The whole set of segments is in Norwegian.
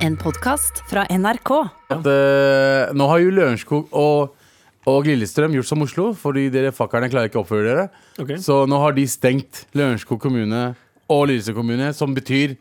En podkast fra NRK. At, uh, nå har jo Lørenskog og, og Lillestrøm gjort som Oslo, fordi dere fuckerne klarer ikke å oppføre dere. Okay. Så nå har de stengt Lørenskog kommune og Lillestrøm kommune, som betyr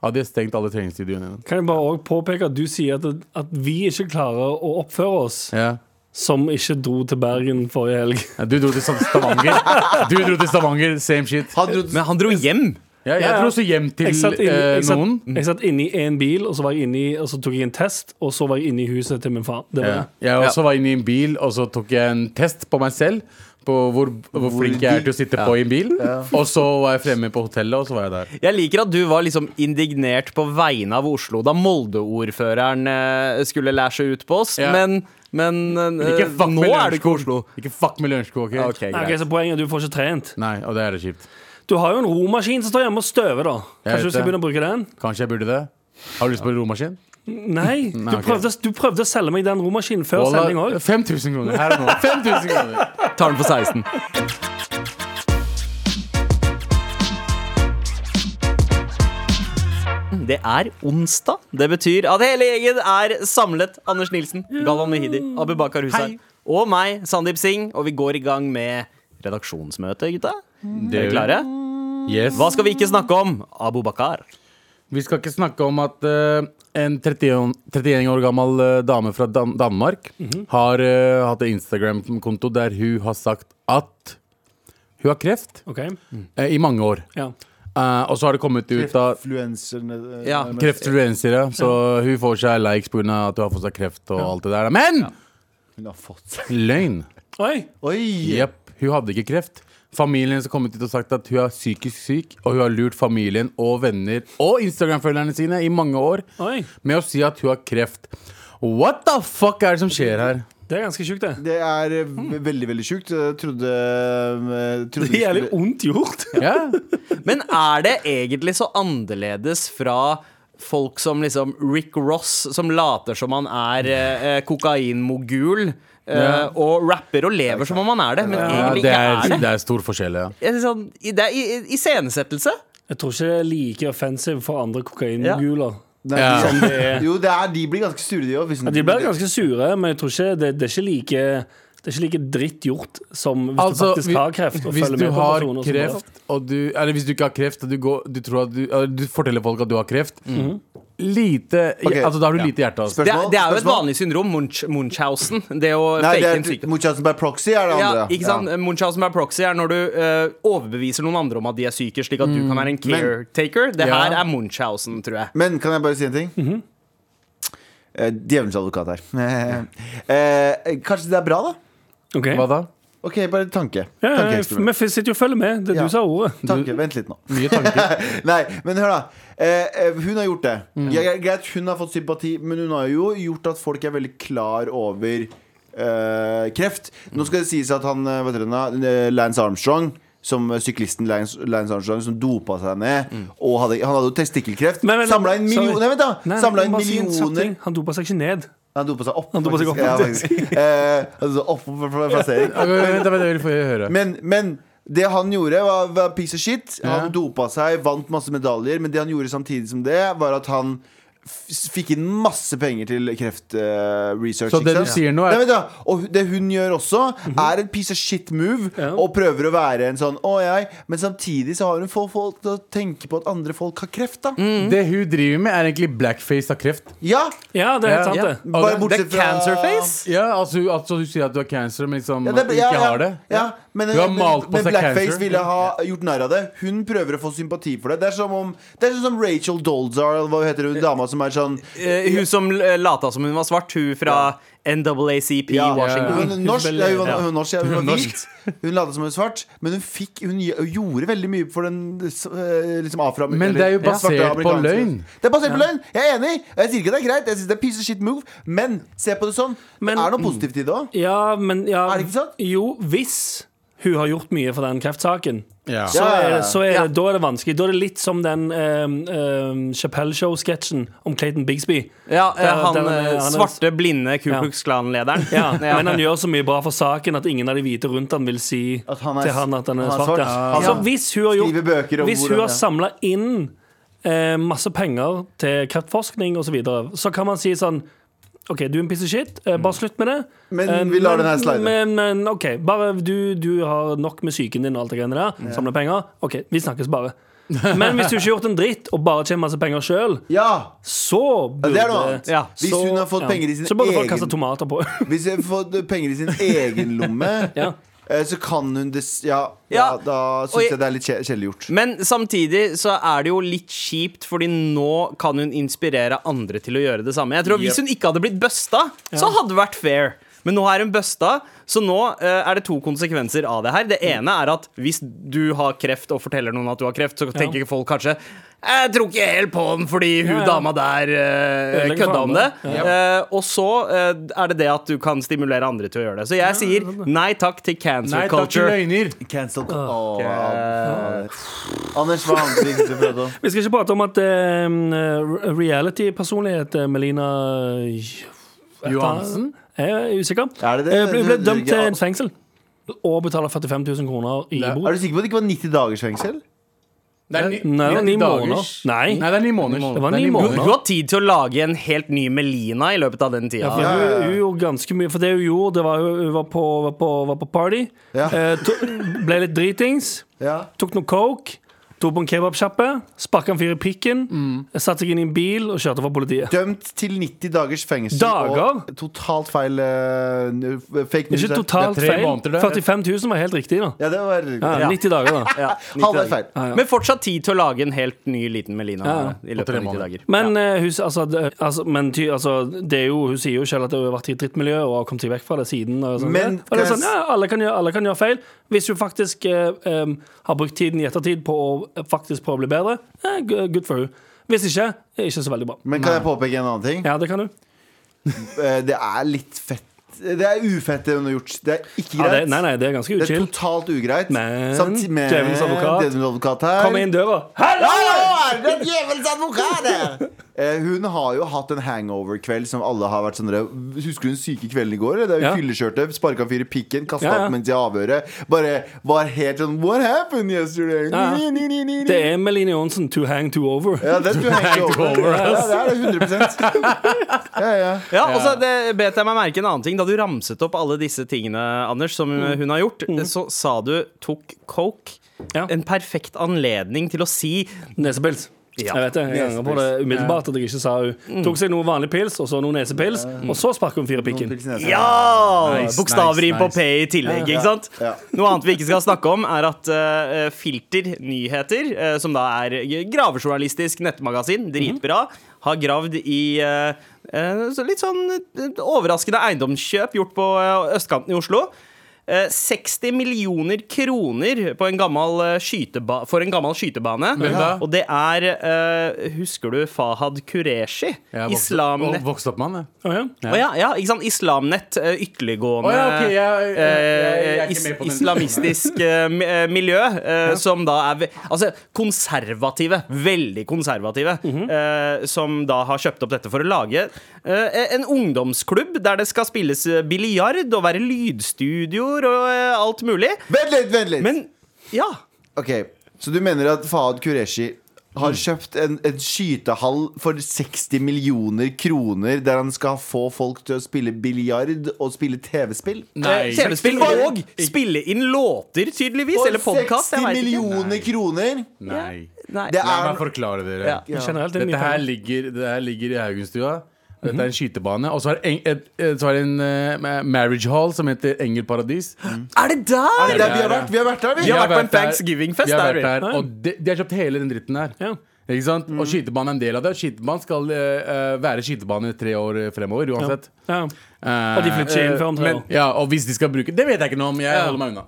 at de har stengt alle treningsstudioene. Kan jeg bare også påpeke at du sier at, at vi ikke klarer å oppføre oss Ja. som ikke dro til Bergen forrige helg. Ja, Du dro til Stavanger. Du dro til Stavanger, same shit. Han dro, Men han dro hjem. Ja, jeg Ja, ja. dro også hjem til Jeg satt, inni, eh, jeg, satt, noen. jeg satt inni en bil, og så, var jeg inni, og så tok jeg en test, og så var jeg inne i huset til min far. Det var Ja. Jeg også var inne i en bil, og så tok jeg en test på meg selv. På hvor, hvor flink jeg er til å sitte på i en bil. Og så var jeg fremme på hotellet, og så var jeg der. Jeg liker at du var liksom indignert på vegne av Oslo da Molde-ordføreren eh, skulle lære seg ut på oss, Ja. men, men uh, Ikke fuck nå er det ikke Oslo. Ikke fuck med Lørenskog, ok? Okay, okay, så poenget er at du får ikke trent. Nei, og det er det kjipt. Du har jo en romaskin som står hjemme og støver, da. Kanskje du skal begynne å bruke den? Kanskje jeg burde det? Har du lyst på en romaskin? Nei. Du prøvde, du prøvde å selge meg den romaskinen før Ola, sending òg. 5000 kroner her og nå. 5000 kroner. Tar den for 16. Det er onsdag. Det betyr at hele gjengen er samlet. Anders Nilsen, Galvan Mehidi, Abubakar Hussein og meg, Sandeep Singh. Og vi går i gang med redaksjonsmøte, gutta. Er dere klare? Yes. Hva skal vi ikke snakke om? Abubakar. Vi skal ikke snakke om at uh, en 31, 31 år gammel uh, dame fra Dan Danmark har uh, hatt en Instagram-konto der hun har sagt at hun har kreft Ok, eh, i mange år. ja. Eh, og så har det kommet ut av Ja, kreftfluensere, så hun får seg likes pga. at hun har fått seg kreft og alt det der. Men Hun har fått seg løgn! Oi! Oi! Yep. hun hadde ikke kreft. Familien hennes har kommet ut og sagt at hun er psykisk syk, og hun har lurt familien og venner og Instagram-følgerne sine i mange år Oi. med å si at hun har kreft. What the fuck er det som skjer her? Det er ganske sjukt, det. Det er eh, ve- veldig, veldig sjukt. Jeg Trodde, eh, trodde Det er jævlig ondt gjort. Ja, Men er det egentlig så annerledes fra folk som liksom Rick Ross, som later som han er eh, kokainmogul, eh, Ja. og rapper og lever som om han er det, men ja egentlig det, ikke er, er det? det er stor forskjell, ja. Sånn, i- det er i- i- iscenesettelse. Jeg tror ikke det er like offensive for andre kokainmoguler. Nei, Ja. de- Som det er. Jo, det er, de blir ganske sure, de òg. Ja, de blir ganske sure, men jeg tror ikke det, det er ikke like det er ikke like dritt gjort som hvis Altså, du faktisk har kreft. Og Hvis følger du med har kreft, og du Eller hvis du ikke har kreft, og du, går, du, tror at du, eller du forteller folk at du har kreft Lite okay. Altså, da har du lite hjerte. Altså. Det er, det er jo et vanlig syndrom, Munch, Munchhausen. Det å Nei, fake en det er sykdom. Munchhausen by proxy er det Ja, andre. ikke sant? Munchausen by proxy er når du uh, overbeviser noen andre om at de er syke, slik at du kan være en caretaker. Det Ja. her er Munchhausen, tror jeg. Men kan jeg bare si en ting? Eh, Djevelens advokat her. Uh, kanskje det er bra, da? Okay. Hva da? Ok, bare tanke. Ja, ja, Vi sitter jo og følger med. Det Ja. du sa ordet. Tanke, Vent litt nå. Mye tanke. Nei, men hør, da. Eh, eh, hun har gjort det. Mm. Ja, greit, hun har fått sympati, men hun har jo gjort at folk er veldig klar over eh, kreft. Nå skal det sies at han eh, vet dere, eh, Lance Armstrong som syklisten Lance, Lance Armstrong som dopa seg ned. Og hadde, han hadde jo testikkelkreft. Samla inn millioner Nei, vent da Nei, Samla inn millioner. Han dopa seg ikke ned. Han dopa seg opp. Han dopa seg faktisk. Ja, faktisk. Eh, altså opp for plassering. Vent, vent, få høre. Men, men det han gjorde, var, var piece of shit. Han dopa seg, vant masse medaljer. Men det han gjorde samtidig som det, var at han fikk inn masse penger til kreftresearch. Så det du sier nå er- Nei, da. Og det hun gjør også, er en piece of shit move. Ja. Og prøver å være en sånn å jeg Men samtidig så har hun fått folk til å tenke på at andre folk har kreft, da. Det hun driver med, er egentlig blackface av kreft. Ja! Ja, det er helt sant, ja. det. Bare bortsett fra cancerface. Ja, altså, altså Du sier at du har cancer, men liksom Ja, det, ja, ikke ja, har det. Ja, men, Du har malt på men seg Blackface cancer. ville ha gjort narr av det. Hun prøver å få sympati for det. Det er som om Det er sånn som Rachel Dolzar, eller hva heter hun, dama som er sånn Eh, hun som eh, lata som hun var svart, hun fra NAACP ja, Washington. Hun, norsk, ja, hun, var, Ja. hun, norsk, ja, hun var hvit. Hun lata som hun var svart, men hun, fikk, hun gjorde veldig mye for den eh, liksom afro Men det er jo basert på løgn. Det er basert på løgn! Jeg er enig. Jeg sier ikke det er greit. Jeg synes det er piece of shit move Men se på det sånn. Men- det er noe positivt i det òg. Ja, men ja, Er det ikke sant? Jo, hvis hun har gjort mye for den kreftsaken, Ja. så, er, så er Ja. da er det vanskelig. Da er det litt som den um, um, Chappelle Show-sketsjen om Clayton Bigsby. Ja, eh, Der- han der han eh, han er- svarte, blinde Ku Klux Klan-lederen. Ja, Men han gjør så mye bra for saken at ingen av de hvite rundt han vil si At han er- til han at han er han er svart. Altså. Hvis hun har, gjort, hvis hun har samla inn eh, masse penger til kreftforskning osv., så, videre, så kan man si sånn OK, du er en piece of shit. Eh, bare slutt med det. Men Eh, vi lar den her slide. Men, men OK, bare du, du har nok med psyken din og alt det greiene der. Samler penger. OK, vi snakkes bare. Men hvis du ikke har gjort en dritt og bare tjener masse penger sjøl, Ja! så Ja, burde det er noe annet. Ja, Hvis så- hun har fått ja. penger i sin egen Så burde folk kaste tomater på. Hvis hun har fått penger i sin egen lomme, Ja. Eh, så kan hun det Ja, Ja. ja da syns jeg- jeg det er litt kjedeliggjort. Men samtidig så er det jo litt kjipt, fordi nå kan hun inspirere andre til å gjøre det samme. Jeg tror Hvis hun ikke hadde blitt busta, så hadde det vært fair. Men nå er hun busta, så nå uh, er det to konsekvenser av det her. Det ene er at hvis du har kreft og forteller noen at du har kreft, så tenker folk kanskje jeg tror ikke helt på den fordi hun Ja, ja. dama der uh, kødda om det. Ja. Uh, og så uh, er det det at du kan stimulere andre til å gjøre det. Så jeg sier nei takk til cancel Nei takk til culture. løgner. Cancel Åh, Anders, hva annet vi prate om? Vi skal ikke prate om at reality-personlighet Melina Johansen? Jeg er usikker. Er det det? Ble, ble dømt til en fengsel og betaler 45 000 kroner i bot. Er du sikker på at det ikke var 90 dagers fengsel? Det er ni, Nei, det var ni måneder. Nei. Nei, det er ni måneder. Det var ni måneder. hun har tid til å lage en helt ny Melina i løpet av den tida. Ja, for ja. Hun, hun gjorde ganske mye. For det hun gjorde, det var hun hun var på, var på, var på party. Ja. Eh, to, ble litt dritings. Ja. Tok noe coke. Tok på en kebabsjappe. Sparka en fyr i pikken. Mm. Satte seg inn i en bil og kjørte fra politiet. Dømt til 90 dagers fengsel. Dager? Og totalt feil uh, fake news. Ikke totalt Det er feil. måneder, det. 45 000 var helt riktig, da. Ja, det var Ja, Ja. 90 dager, da. Ja, 90 Halvveis dager. feil. Men fortsatt tid til å lage en helt ny liten Melina i løpet av 90 dager. Men, uh, hun, altså, det, altså, men ty, altså, det er jo, hun sier jo selv at hun har vært i et drittmiljø og har kommet seg vekk fra det siden. Og sånn, Men og det er sånn, ja, alle, kan gjøre, alle kan gjøre feil. Hvis hun faktisk uh, um, har brukt tiden i ettertid på å faktisk prøve å bli bedre, eh, good for hun. Hvis ikke, er ikke så veldig bra. Men kan jeg påpeke en annen ting? Ja, det kan du. Eh, Det er litt fett. Det er ufett det hun har gjort. Det er ikke Ja, greit. det, nei, nei, det er ganske Det er totalt ugreit. Men Samti- men djevelens advokat. advokat her. Kom inn døra. Hallo! Er det djevelens advokat her? Eh, hun har jo hatt en hangover-kveld som alle har vært sånn Husker du den syke kvelden i går? Der Der Ja. hun fyllekjørte, sparka en fyr i pikken, kasta Ja, ja. opp mens i avhøret. Bare var helt sånn What happened yesterday? Ja. Ni, ni, ni. Det er Melina Johnsen to hang to over. Ja, det skulle henge over. Ja, det er det 100 Ja, ja. Ja, og så bet jeg meg merke en annen ting. Da du ramset opp alle disse tingene, Anders, som hun har gjort, så sa du tok coke. Ja. En perfekt anledning til å si Nesepils. Ja, jeg vet det, jeg angrer på det umiddelbart at jeg ikke sa hun tok seg noe vanlig pils, og så noe nesepils, og så sparket hun fyr pikken. Pils i nesa. Ja! Nice, Bokstavrim nice, på P i tillegg, ikke sant? Ja. Noe annet vi ikke skal snakke om, er at uh, Filter Nyheter, uh, som da er gravejournalistisk nettmagasin, dritbra, har gravd i uh, litt sånn overraskende eiendomskjøp gjort på østkanten i Oslo. Eh, 60 millioner kroner på en eh, skyteba for en gammel skytebane. Ja. Og det er eh, Husker du Fahad vokste, Islamnett vokste opp med han, ja. å ja, ja, ikke sant? Islamnett, eh, ytterliggående Å ja, ok, jeg- jeg- jeg- jeg eh, ikke is islamistisk eh, mi- eh, miljø, eh, som da er Altså konservative, veldig konservative, Mhm. eh, som da har kjøpt opp dette for å lage eh, en ungdomsklubb der det skal spilles eh, biljard og være lydstudioer og eh, alt mulig. Vent litt, vent litt. Men ja. Ok, Så du mener at Fahad Qureshi har kjøpt en, en skytehall for 60 millioner kroner, der han skal få folk til å spille biljard og spille TV-spill? eh, TV-spill og spille inn låter, tydeligvis. For eller podkast. 60 millioner kroner! Nei. Nei. Det La er meg forklare dere. Ja. Generelt er det Dette her ligger, det her ligger i Haugenstua. Dette er en skytebane. Og så er det en, et, et, så er det en eh, marriage hall som heter Engel Paradis. Er det der? Der vi har vært, vi har vært der, vi! Vi har vært på en der- Thanksgiving-fest vi har der, vært der, og de, de har kjøpt hele den dritten der. Ja. Ikke sant? Og skytebanen er en del av det. Skytebanen skal eh, eh, være skytebane tre år eh, fremover uansett. Ja. Eh, Og de flytter inn før tre men- Ja, og hvis de skal bruke Det vet jeg ikke noe om. Jeg holder meg unna.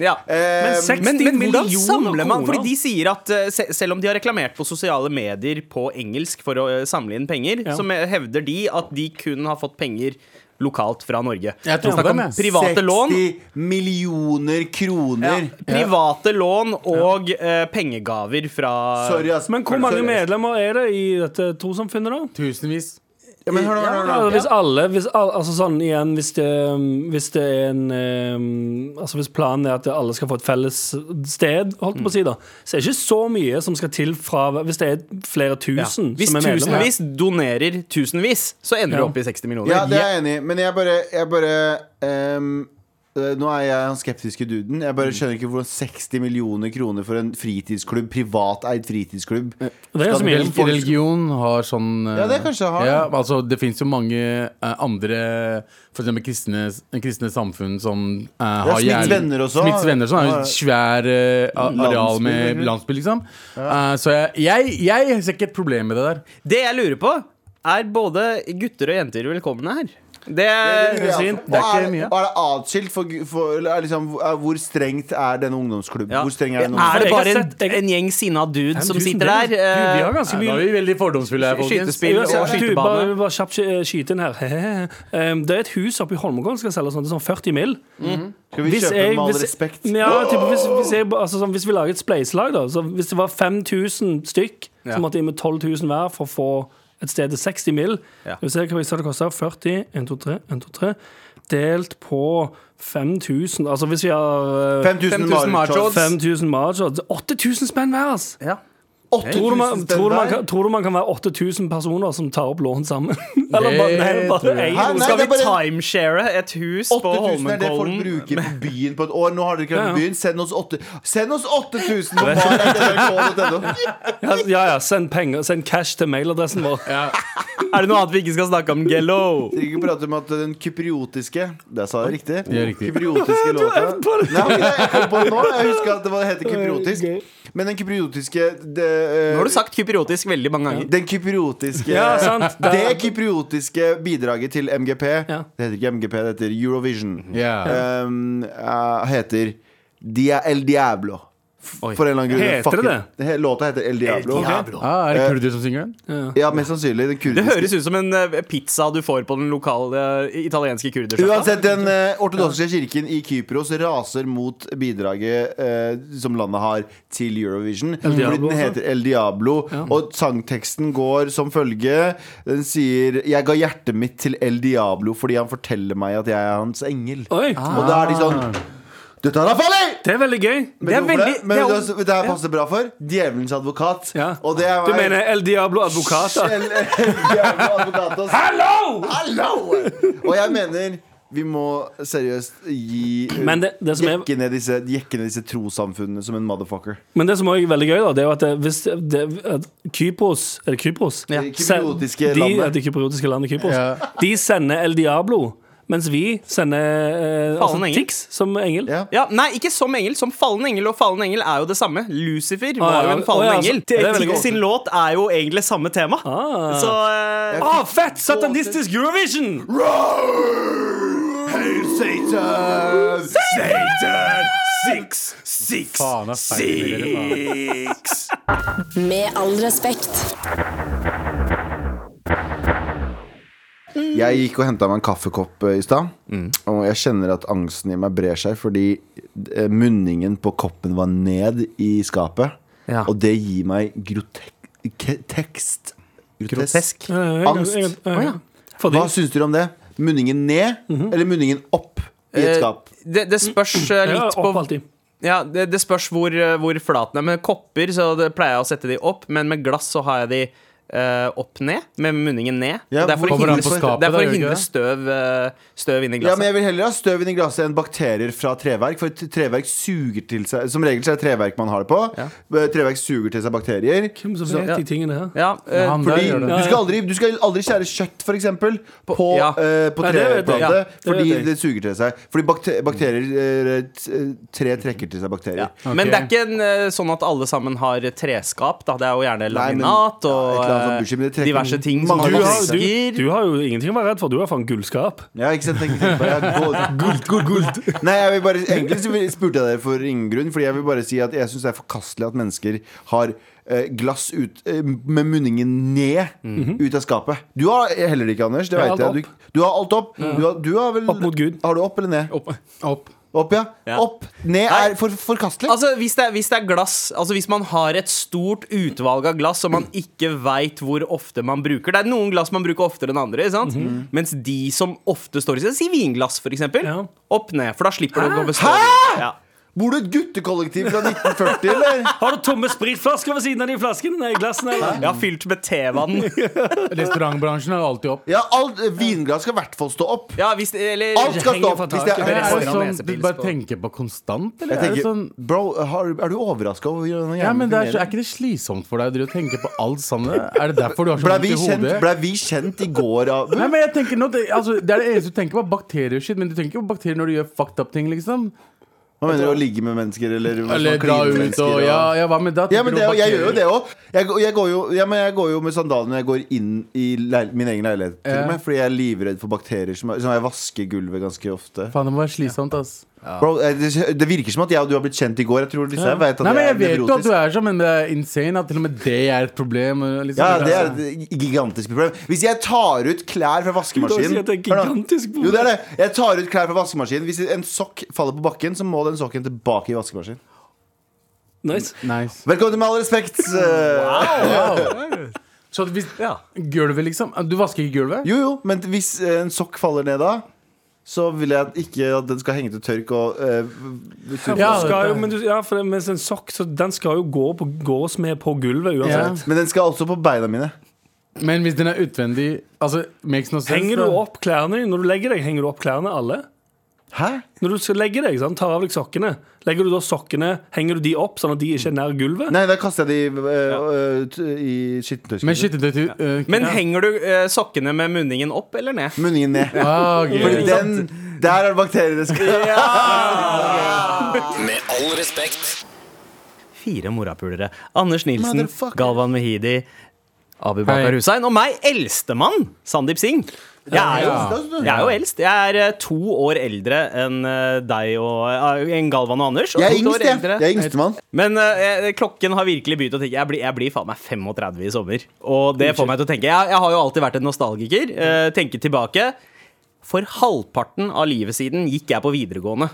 Ja. Uh, Men Men, men hvordan samler man? Fordi de sier at se, selv om de har reklamert på sosiale medier på engelsk for å samle inn penger, Ja. så hevder de at de kun har fått penger lokalt fra Norge. Jeg tror det om dem, jeg. lån. 60 millioner kroner. Private lån og eh, pengegaver fra Sorry, ass. Men hvor mange medlemmer er det i dette trossamfunnet, da? Tusenvis. Ja, men hør nå, hvis alle hvis, al- Altså sånn igjen Hvis det, hvis det er en eh, Altså hvis planen er at alle skal få et felles sted, holdt jeg på å si, da, så er det ikke så mye som skal til fra Hvis det er flere tusen Hvis som er medlemmer. tusenvis donerer tusenvis, så ender Ja. du opp i 60 millioner. Ja, det er jeg enig i, men jeg bare, jeg bare ehm, eh, Nå er jeg han skeptiske duden. Jeg bare skjønner ikke hvordan 60 millioner kroner for en fritidsklubb, privateid fritidsklubb Det er så mye. folk... Religion har sånn eh, Ja, det kanskje har, ja, ja. altså, Det fins jo mange uh, andre eksempel kristne, kristne samfunn som uh, har Smiths venner også. Smiths venner som har svær eh, areal med landsby, liksom. Uh, så jeg, jeg, jeg ser ikke et problem med det der. Det jeg lurer på, er både gutter og jenter velkomne her. Det, jeg er ikke mye. og er det atskilt for, for liksom, Hvor strengt er denne ungdomsklubben? Ja. Hvor streng er den Er det bare en, jeg- en gjeng sinna dudes som sitter der? Gud, vi har eh, ganske mye Nå er vi veldig fordomsfulle her, folkens. Skytespill og skytebane. du, bare, bare kjapt skyte inn her. Um, det er et hus oppe i Holmenkollen som skal selge sånn, sånn 40 mill. Skal vi kjøpe med all respekt? Ja, typ, hvis, hvis, jeg, altså, sånn, hvis vi lager et spleiselag, da så Hvis det var 5000 stykk, Ja. så måtte jeg med 12 000 hver for å få et sted til 60 mill. Ja. Skal vi se hva vi sa det koster. 40, 1, 2, 3, 1, 2, 3. Delt på 5000 Altså hvis vi har eh, 5000 5000 macho. macho. 5000 marger 8000 spenn hver, altså. ja. Tror du, man, tror, du man kan, tror du man kan være 8000 personer som tar opp lån sammen? Eller bare, nei, bare én Hæ, nei, Skal det vi er bare- timeshare et hus på 8000 er det folk Holmenkollen? bruker på byen på et år. Nå har dere ikke vært Ja, på ja. byen. Send oss, 8, send oss 8000 på bar.nrk.no. Ja, ja, ja send penger, send cash til mailadressen vår. Er det noe annet vi ikke skal snakke om, Gello? Dere ikke prate om at den kypriotiske Der sa jeg riktig. Ja, riktig. Kypriotiske låta Nei, Jeg kom på det nå. Jeg husker at det var, heter kypriotisk. Men den kypriotiske det, eh, Nå har du sagt kypriotisk veldig mange ganger. Den kypriotiske Ja, sant. Det kypriotiske bidraget til MGP Ja. Det heter ikke MGP, det heter Eurovision. Yeah. Um, uh, heter Dia El Diablo. Oi. For en eller annen grunn. Heter det det Låta heter El Diablo. Ah, er det kurder som synger den? Ja, mest sannsynlig. Den Det høres ut som en eh, pizza du får på den lokale eh, italienske kurdersjappa. Uansett, den uh, ortodokse kirken i Kypros raser mot bidraget uh, som landet har til Eurovision. El Diablo, den heter El Diablo. Og sangteksten går som følge. Den sier 'Jeg ga hjertet mitt til El Diablo fordi han forteller meg at jeg er hans engel'. Oi, Og da er de sånn Dette er farlig! Det er veldig gøy. Det er veldig- Men det er også, det her passer bra for? Djevelens advokat. Ja. Og det er Du mener El Diablo Advocata? El, El Diablo Advocatos. Hallo! Hallo! Og jeg mener vi må seriøst gi Men det- det som er- jekke, ned disse, jekke ned disse trossamfunnene som en motherfucker. Men det som også er veldig gøy, da, det er jo at det, hvis det, at Kypros Er det Kypros? Ja. Det kypriotiske de, landet. ja, Det kypriotiske landet Kypros. Ja. De sender El Diablo, mens vi sender eh, altså, engel. Tix som engel. Ja. Ja, nei, ikke som engel. Som fallen engel. Og fallen engel er jo det samme. Lucifer var ja. jo en fallen oh, ja, engel. er Tix sin låt er jo egentlig samme tema. Ah. Så eh, Ah, fett! Satanistisk Eurovision! Hail Satan! Satan! Six, six, faen. six. Med all respekt. Jeg gikk og henta meg en kaffekopp eh, i stad, og jeg kjenner at angsten i meg brer seg fordi eh, munningen på koppen var ned i skapet. Ja. Og det gir meg grotekst Grotesk. Angst. Hva syns dere om det? Munningen ned, eller munningen opp i et Eh, skap? Det, det spørs eh, litt på. Ja, det, det spørs hvor, hvor flaten er. Med kopper så det pleier jeg å sette de opp, men med glass så har jeg de eh, opp ned, med munningen ned. Ja, det er for å hindre, på skapet, det er for da, å hindre støv, uh, støv inn i Ja, men Jeg vil heller ha støv inn i glasset enn bakterier fra treverk. For treverk suger til seg Som regel så er det treverk man har det på. Ja. Treverk suger til seg bakterier. Hvem som Så- ja. de tingene her? ja, uh, Fordi du skal, aldri, du skal aldri skjære kjøtt, for eksempel, på, ja. på Nei, det treplate. Ja, det fordi vet det suger til seg. Fordi bakte bakterier Tre trekker til seg bakterier. ja. Men det er ikke en, sånn at alle sammen har treskap. Da. Det er jo gjerne laminat Nei, men- og eh, bullshit, trekker diverse ting som mange Du har, du, du har jo ingenting å være redd for. Du har faen gullskap. Ja, ikke sant? Guld, guld, guld. Nei, jeg vil bare, egentlig spurte jeg deg for ingen grunn, Fordi jeg vil bare si at jeg syns det er forkastelig at mennesker har eh, glass ut, eh, med munningen ned ut av skapet. Du har heller ikke, Anders. Det Jeg vet jeg. Du, du har alt opp. Du, har, du har vel Opp mot Gud. Har du opp eller ned? Opp. Opp. Opp, ja. Ja. Opp. Ned er for, forkastelig. Altså hvis, det, er- hvis det er glass Altså hvis man har et stort utvalg av glass Og man ikke vet hvor ofte man bruker Det er noen glass man bruker oftere enn andre mm -hmm. Mens de som ofte står i seg Si vinglass for eksempel Ja. Opp ned, for da slipper du å gå bestå Hæ? ja. Bor du i et guttekollektiv fra 1940, eller? Har du tomme spritflasker ved siden av de flaskene? Nei, glassene, eller? Jeg har fylt med tevann Restaurantbransjen er alltid opp. Ja, alt, Vinglass skal i hvert fall stå opp. Ja, hvis, eller Alt skal stå opp. Hvis det er, er det sånn du bare tenker på konstant, eller? Tenker, er det sånn bro, har, er du overraska over hvordan ja, men det er, så, er ikke det slitsomt for deg å tenke på alt sammen? Er det derfor du har så vondt i kjent, hodet? ble vi kjent i går av Nei, men jeg tenker nå, det, altså, det er det eneste du tenker på, bakterier og shit. Men du tenker ikke på bakterier når du gjør fucked up ting, liksom. Hva mener du, å ligge med mennesker, eller, Eller dra ut mennesker, og Ja, ja hva med det? Ja, men det, jeg gjør jo det òg. Jeg, går- jeg, jo- ja, jeg går jo med sandaler når jeg går inn i leil min egen leilighet. Til Ja. og med, fordi jeg er livredd for bakterier. Som, som jeg vasker gulvet ganske ofte. Faen, det må være slitsomt, ass. Bro, eh, det, det virker som at jeg og du har blitt kjent i går. Jeg tror disse her vet at Nei, men jeg vet jo at du er sånn, men det er insane at til og med det er et problem. Liksom. Ja, det er et gigantisk problem. Hvis jeg tar ut klær fra Du vaskemaskinen si gigantisk problem. Jo, det er det. Jeg tar ut klær fra vaskemaskinen. Hvis en sokk faller på bakken, så må den sokken tilbake i vaskemaskinen. Nice. Nice. Velkommen til Med all respekt. Eh, Så hvis Ja. gulvet, liksom Du vasker ikke gulvet? Jo, jo, men hvis en sokk faller ned da, så vil jeg ikke at den skal henge til tørk og uh, Ja, Ja, skal jo, men du, ja, for det, mens en sokk så Den skal jo gå på, gås med på gulvet uansett. Men den skal også på beina mine. Men hvis den er utvendig Altså, makes no sense. Henger du opp klærne dine når du legger deg? Henger du opp klærne alle? Hæ? Når du skal legge deg, sant? tar av deg sokkene. Legger du da sokkene Henger du de opp sånn at de ikke er nær gulvet? Nei, da kaster jeg de øh, øh, i skittentøyskuffen. Men skittentøy øh, Men henger du øh, sokkene med munningen opp eller ned? Munningen ned. ah, okay. Fordi den Der er det bakterier det skal Med all respekt. Fire morapulere. Anders Nilsen, Galvan Mehidi, Abu Bakar Hussein og meg, eldstemann, Sandeep Singh. Jeg er, jo, jeg er jo eldst. Jeg er eh, to år eldre enn eh, deg og en Galvan og Anders. Og Jeg er to yngst, jeg. Jeg er yngstemann. Men uh, klokken har virkelig begynt å tenke Jeg blir, jeg blir faen meg 35 i sommer. Og det får meg til å tenke Jeg, jeg har jo alltid vært en nostalgiker. Uh, tenke tilbake. For halvparten av livet siden gikk jeg på videregående.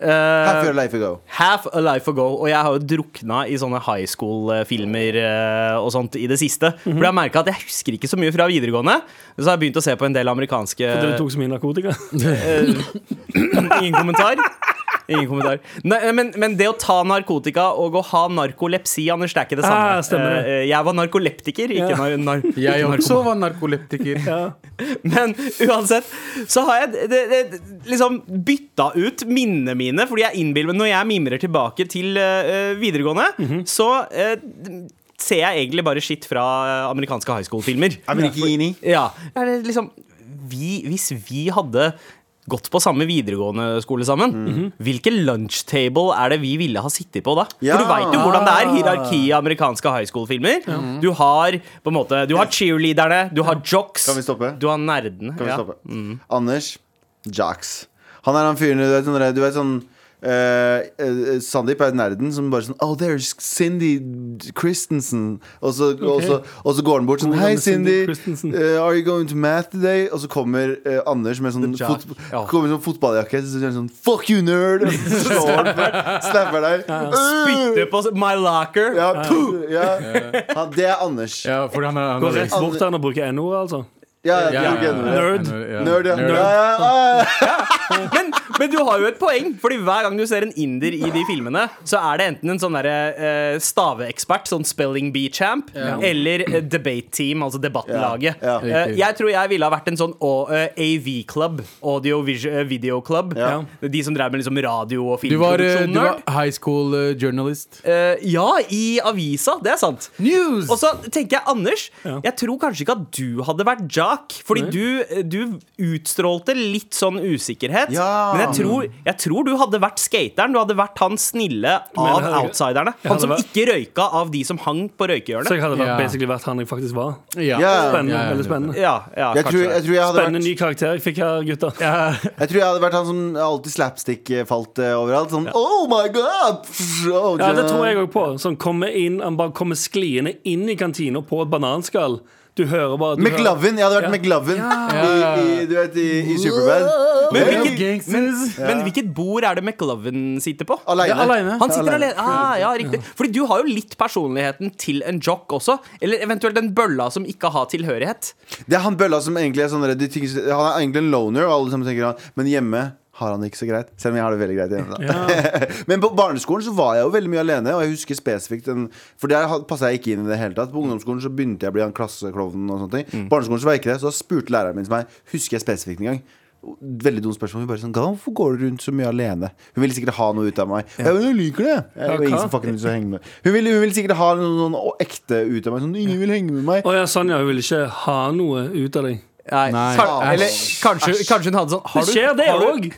Eh, Half your life ago. Half a life ago. Og jeg har jo drukna i sånne high school-filmer eh, og sånt i det siste. For jeg har merka at jeg husker ikke så mye fra videregående. Så har jeg begynt å se på en del amerikanske For du tok så mye narkotika? Ingen kommentar. Ingen kommentar. Nei, men, men det å ta narkotika og å ha narkolepsi, Anders, det er ikke det samme. Ja, stemmer det. Eh, jeg var narkoleptiker, ikke Ja. nar nar Jeg ikke også var narkoleptiker. Men uansett så har jeg det, det, liksom bytta ut minnene mine, fordi jeg innbiller meg Når jeg mimrer tilbake til uh, videregående, Mhm. så uh, ser jeg egentlig bare skitt fra amerikanske high school-filmer. Ja. Ja, liksom vi, Hvis vi hadde gått på samme videregående skole sammen, Mhm. hvilken lunschtable er det vi ville ha sittet på da? Ja. For du veit jo hvordan det er hierarki i amerikanske high school-filmer. Du har på en måte Du har cheerleaderne, du har jocks, Kan vi stoppe? du har nerdene. Kan vi ja. Mm. Anders Jocks. Han er han fyren du vet sånn, du vet sånn eh, eh, Sandeep er nerden som bare sånn Oh, there's Cindy Christensen. Og så, og så, og så går han bort sånn Hei, Cindy Cindy. Christensen? eh, are you going to math today? Og så kommer uh, Anders med sånn, fot, Ja. kommer med sånn fotballjakke. Så sier han sånn Fuck you, nerd! Og så slår han deg. Slapper deg. Spytter på my locker. Ja, ja. Han, det er Anders. Ja, for han, er, han er, han Går er rett bort han, og bruker n-ord, altså? Ja, Ja, ja, ja, nerd. Nerd. ja. Nerd, ja. Ja, ja, ja. Men, men du har jo et poeng, Fordi hver gang du ser en inder i de filmene, så er det enten en sånn derre eh, staveekspert, sånn spelling bee champ, eller eh, debate team, altså debattlaget. Ja, ja. Eh, jeg tror jeg ville ha vært en sånn AV-club, audio video club. Ja. De som drev med liksom radio og Du var, filmproduksjon. du var high school journalist. Eh, ja, i avisa. Det er sant. News! Og så tenker jeg, Anders, Ja. jeg tror kanskje ikke at du hadde vært jock. Fordi du, du utstrålte litt sånn usikkerhet. Ja. Men jeg tror, jeg tror du hadde vært skateren. Du hadde vært han snille av jeg outsiderne. Han som vært- ikke røyka av de som hang på røykehjørnet. Så jeg hadde vært, Ja. basically vært han jeg faktisk var. ja. Ja. Spennende, Ja, ja, Veldig spennende. Ja, ja, Jeg, tror, jeg tror Spennende vært ny karakter jeg fikk her, gutta. Jeg tror jeg hadde vært han som alltid slapstick eh, falt eh, overalt. Sånn Oh my god! Oh, Ja, det tror jeg òg på. Sånn kommer inn, Han bare kommer skliende inn i kantina på et bananskall. Du hører bare du McLovin. Jeg hadde vært Ja. McLovin i, i, du vet, i, i Superbad. Men, hvilket, men, men hvilket bord er det McLovin sitter på? Aleine. Han sitter Alene. alene. Ah, ja, riktig. Fordi du har jo litt personligheten til en jock også. Eller eventuelt en bølla som ikke har tilhørighet. Det er han bølla som egentlig er sånn redd. Han er egentlig en loner, og alle sammen tenker han Men hjemme har han det ikke så greit. Selv om jeg har det veldig greit hjemme. Da. Men på barneskolen så var jeg jo veldig mye alene, og jeg husker spesifikt en, For der passa jeg ikke inn i det hele tatt. På ungdomsskolen så begynte jeg å bli han klasseklovnen og sånne ting. Mm. Barneskolen så var jeg ikke det, så da spurte læreren min meg, husker jeg spesifikt en gang. Veldig dumt spørsmål. Hun bare sånn hvorfor går du rundt så mye alene? Hun ville sikkert ha noe ut av meg. Ja, jeg liker det. Jeg var ingen som faktisk vil henge med Hun ville, hun ville sikkert ha noe, noe ekte ut av meg. Sånn, ingen vil henge med meg. Å ja, Sanja. Hun ville ikke ha noe ut av deg. Nei. Nei. Eller kanskje, kanskje hun hadde sånn har Det skjer, det òg.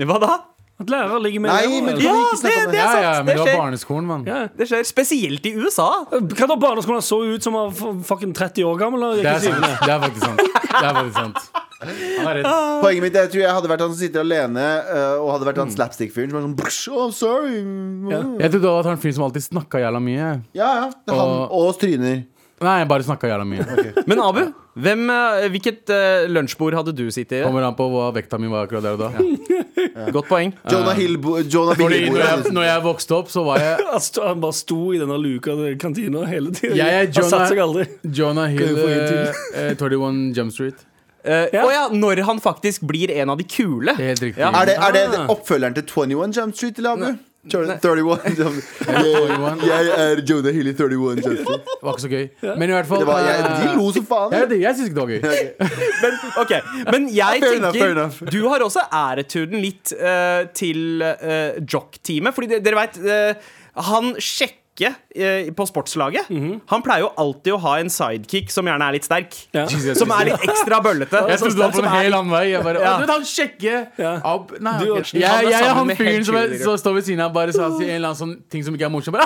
Hva da? At lærere ligger med Nei, elever, men eller? Ja, ikke det det- det? Ja, ja, men det det var barneskolen, mann. Ja. Det skjer spesielt i USA. Hva da barneskolen så ut som var fucking 30 år gammel? Det er sant. Det er faktisk sant. Det er faktisk sant. Han. Poenget mitt er, jeg tror jeg hadde vært han som sitter alene uh, og hadde vært han slapstick-fyren som er sånn "Brsh, oh, sorry. Ja, Jeg trodde det var han fyren som alltid snakka jævla mye. ja. Det er han Og- og stryner. Nei, jeg bare snakka jævla mye. Men Abu, hvem, eh, hvilket eh, lunsjbord hadde du sittet i? Kommer an på hva vekta mi var akkurat der og da. Godt poeng. Jonah Hill Jonah Fordi når jeg, når jeg vokste opp, så var jeg Han sto- Han bare sto i denne luka i kantina hele. Jeg er Han satte seg aldri. Jonah Hill, Kan vi få en eh, eh, 21 Jump Street. Eh, Ja. Å ja, når han faktisk blir en av de kule. Det er helt riktig. Ja. Er det, er det Ah. oppfølgeren til 21 Jump Street, eller Abu? 31 Jump 21. Jeg er Jonah Hill i 31 Jump Det var ikke så gøy. Men i hvert fall Det var, jeg, eh, de lo som faen. jeg, jeg syns ikke det var gøy. Men, okay. men jeg Fair enough, fair tenker enough. Du har også æreturen litt uh, til uh, jock-teamet. Fordi de- dere veit Han sjekker eh, på sportslaget. Han pleier jo alltid å ha en sidekick som gjerne er litt sterk. Ja. Jesus. Som er litt ekstra bøllete. Jeg trodde du var på en hel annen vei. Jeg bare, Ja. Du vet, han sjekker Ja. Ab, Nei, Du okay. jeg, er jeg er han fyren som, er, står ved siden av bare sa en eller annen sånn ting som ikke er morsom.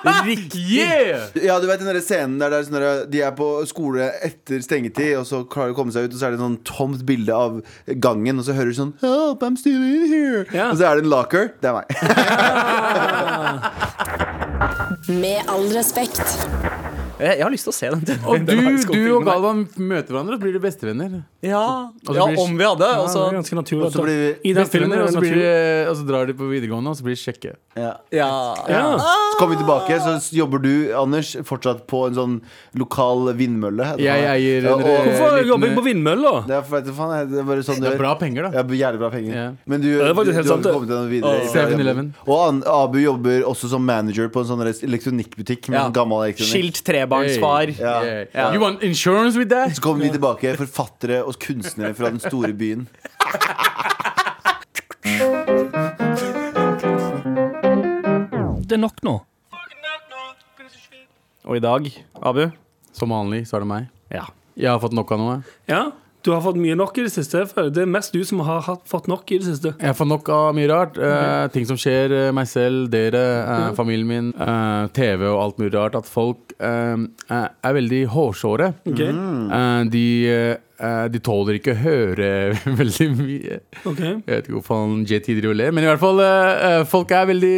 Bare, yeah! Ja, du vet den der scenen der, der er sånn de er på skole etter stengetid, og så klarer de å komme seg ut, og så er det et sånn tomt bilde av gangen, og så hører du sånn Help, I'm still in here. Ja. Og så er det en locker. Det er meg. Med all respekt. Jeg, jeg har lyst til å se den. Og den du, og. Galvan møter hverandre, og blir de bestevenner. Ja, ja blir om vi hadde. Og så det ganske naturlig. Og så at- blir vi I den filmen Bestevenner, er og så drar de på videregående, og så blir de kjekke. ja. ja. Kommer vi tilbake, så jobber du, Anders, fortsatt på en sånn lokal vindmølle. Jeg eier Ja, en og- eh, Hvorfor liten- jobber jeg på vindmølle? Det er, for, du faen, det er bare sånn Det er bra penger, da. Ja, jævlig bra penger. Yeah. Men du, det faktisk du, du har sant, det. kommet deg noe videre. Åh. fra 7-Eleven. jobben. Og An Abu jobber også som manager på en sånn elektronikkbutikk. Med Ja. sånn gammel elektronikk Skilt trebarnsfar. Ja. Yeah. Yeah. You want insurance with that? Så kommer vi tilbake, forfattere og kunstnere fra den store byen. Det er nok nå. Og i dag, Abu Som vanlig så er det meg. Ja. Jeg har fått nok av noe. Ja, du har fått mye nok i det siste. Det er mest du som har fått nok i det siste. Jeg har fått nok av mye rart. Eh, ting som skjer eh, meg selv, dere, eh, familien min, eh, TV og alt mulig rart. At folk eh, er veldig hårsåre. Ok? Eh, de, eh, de tåler ikke å høre veldig mye. Okay. Jeg vet ikke hvorfor JT driver og ler, men i hvert fall folk er veldig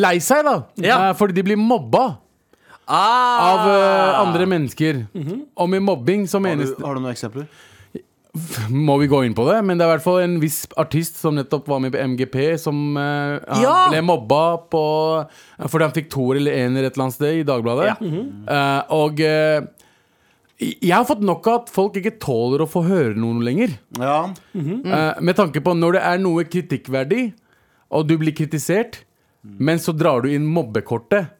lei seg, da. Ja. Fordi de blir mobba Ah. av eh, andre mennesker. Og med mobbing så Har menes du, har du noen eksempler? Må vi gå inn på det? Men det er i hvert fall en viss artist som nettopp var med på MGP, som eh, han Ja! ble mobba på fordi han fikk toer eller ener et eller annet sted i Dagbladet. Ja. Eh, og eh, jeg har fått nok av at folk ikke tåler å få høre noe lenger. Ja. Eh, med tanke på når det er noe kritikkverdig, og du blir kritisert, men så drar du inn mobbekortet.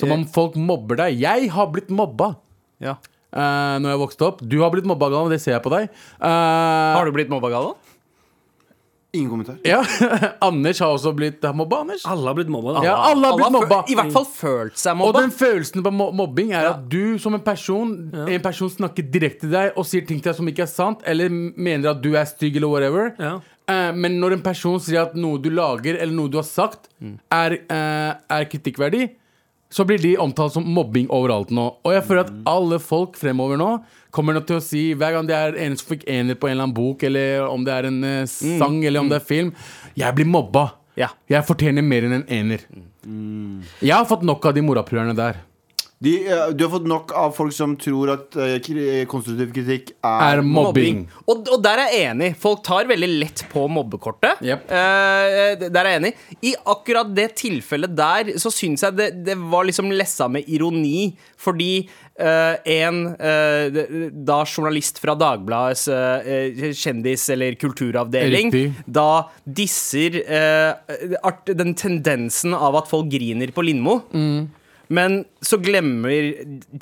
Som om folk mobber deg. Jeg har blitt mobba Ja. uh, når jeg vokste opp. Du har blitt mobba, Galvan, det ser jeg på deg. Uh, Har du blitt mobba, Galvan? Ingen kommentar. Ja, Anders har også blitt mobba, Anders. Alle har blitt mobba. da. Ja, alle har blitt mobba. I hvert fall følt seg mobba. Og den følelsen på mobbing er at du som en person En person snakker direkte til deg og sier ting til deg som ikke er sant, eller mener at du er stygg eller whatever. Ja. Eh, men når en person sier at noe du lager, eller noe du har sagt, er, eh, er kritikkverdig, så blir de omtalt som mobbing overalt nå. Og jeg føler at alle folk fremover nå kommer nok til å si hver gang det er en som fikk ener på en eller annen bok, eller om det er en eh, sang, eller om det er film Jeg blir mobba. Ja. Jeg fortjener mer enn en ener. Jeg har fått nok av de morapulerne der. De, eh, du har fått nok av folk som tror at eh, konstruktiv kritikk er, Er mobbing. Og, og der er jeg enig. Folk tar veldig lett på mobbekortet. Yep. Eh, der er jeg enig. I akkurat det tilfellet der så syns jeg det, det var liksom lessa med ironi, fordi Uh, en uh, da journalist fra Dagbladets uh, kjendis- eller kulturavdeling Riktig. da disser eh, art, den tendensen av at folk griner på Lindmo. Men så glemmer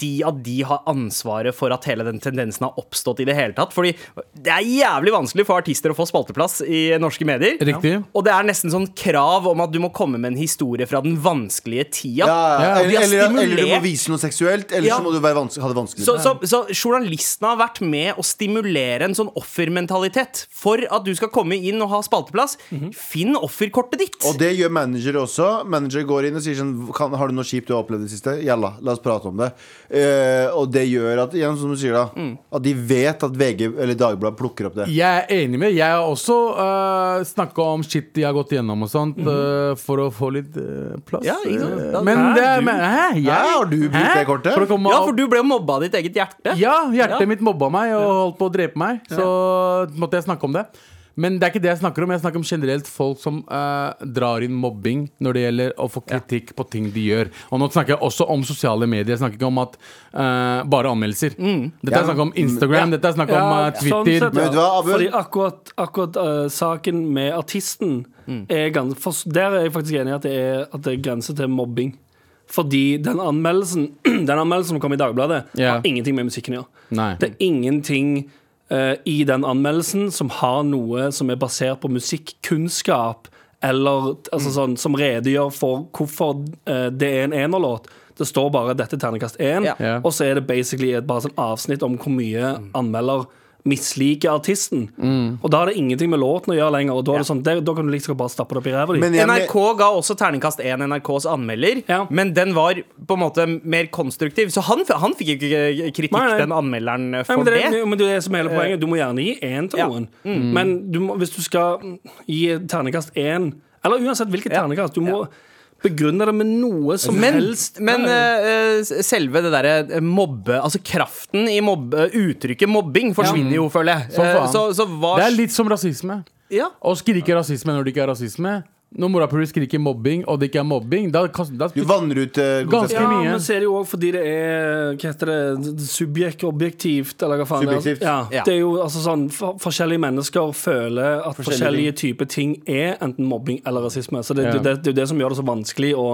de at de har ansvaret for at hele den tendensen har oppstått i det hele tatt. Fordi det er jævlig vanskelig for artister å få spalteplass i norske medier. Riktig. Og det er nesten sånn krav om at du må komme med en historie fra den vanskelige tida. ja, Ja, eller, de eller, eller du må vise noe seksuelt, eller Ja. så må du være vans ha det vanskelig. Så, så, så journalistene har vært med å stimulere en sånn offermentalitet. For at du skal komme inn og ha spalteplass, finn offerkortet ditt. Og det gjør manager også. Manager går inn og sier sånn Har du noe kjipt du har opplevd i det siste? Jalla, la oss prate om det. Eh, og det gjør at igjen, som du sier da At de vet at VG eller Dagbladet plukker opp det. Jeg er enig med Jeg har også uh, snakka om shit de har gått gjennom og sånt, eh, for å få litt uh, plass. Ja? Eh, Da- men Hæ, det er men, Hæ? Jeg? Hæ, har du brukt Hæ? det kortet? For komme ja, for du ble mobba av ditt eget hjerte. Ja, hjertet Ja. mitt mobba meg og holdt på å drepe meg. Så måtte jeg snakke om det. Men det er ikke det jeg snakker om. Jeg snakker om generelt folk som eh, drar inn mobbing når det gjelder å få kritikk på ting de gjør. Og nå snakker jeg også om sosiale medier. Jeg snakker ikke om at eh, bare anmeldelser. Dette er snakk om Instagram, dette er snakk om eh, sånn Twitter. vet du hva, Abu? Fordi akkurat, akkurat eh, saken med artisten er gans, for, Der er jeg faktisk enig i at det er, at det er grenser til mobbing. Fordi den anmeldelsen Den anmeldelsen som kom i Dagbladet, Ja. har ingenting med musikken å gjøre. Nei. Det er ingenting i den anmeldelsen som har noe som er basert på musikkunnskap, eller altså, sånn, som redegjør for hvorfor eh, det er en enerlåt. Det står bare 'dette er terningkast 1', Ja. Ja. og så er det basically et bare sånn avsnitt om hvor mye anmelder misliker artisten. Og da har det ingenting med låten å gjøre lenger. Og da, er det sånn, det, da kan du liksom bare stappe det opp i ræva di. Men jeg, NRK ga også terningkast 1 NRKs anmelder, Ja. men den var på en måte mer konstruktiv. Så han, han fikk ikke kritikk, Nei, nei. den anmelderen, Nei, for men det, det. men det er det som er hele poenget. Du må gjerne gi én til Ja. noen. Men du må, hvis du skal gi terningkast én, eller uansett hvilket Ja. terningkast, du må begrunne det med noe som Men, helst. men eh, selve det derre mobbe Altså kraften i mobbe Uttrykket mobbing forsvinner jo, føler jeg. Så, Eh. Så, så hva Det er litt som rasisme. ja. Å skrike rasisme når det ikke er rasisme. Når morapuler skriker mobbing, og det ikke er mobbing, da, da du vanner ut uh, Ganske ja, mye. men så er det jo òg fordi det er Hva heter det? Subjekt, objektivt, eller hva faen det er. Subjektivt. Ja, Ja. det er jo altså sånn for, Forskjellige mennesker føler at forskjellige, typer ting er enten mobbing eller rasisme. Så det, Ja. det, det, det er jo det som gjør det så vanskelig å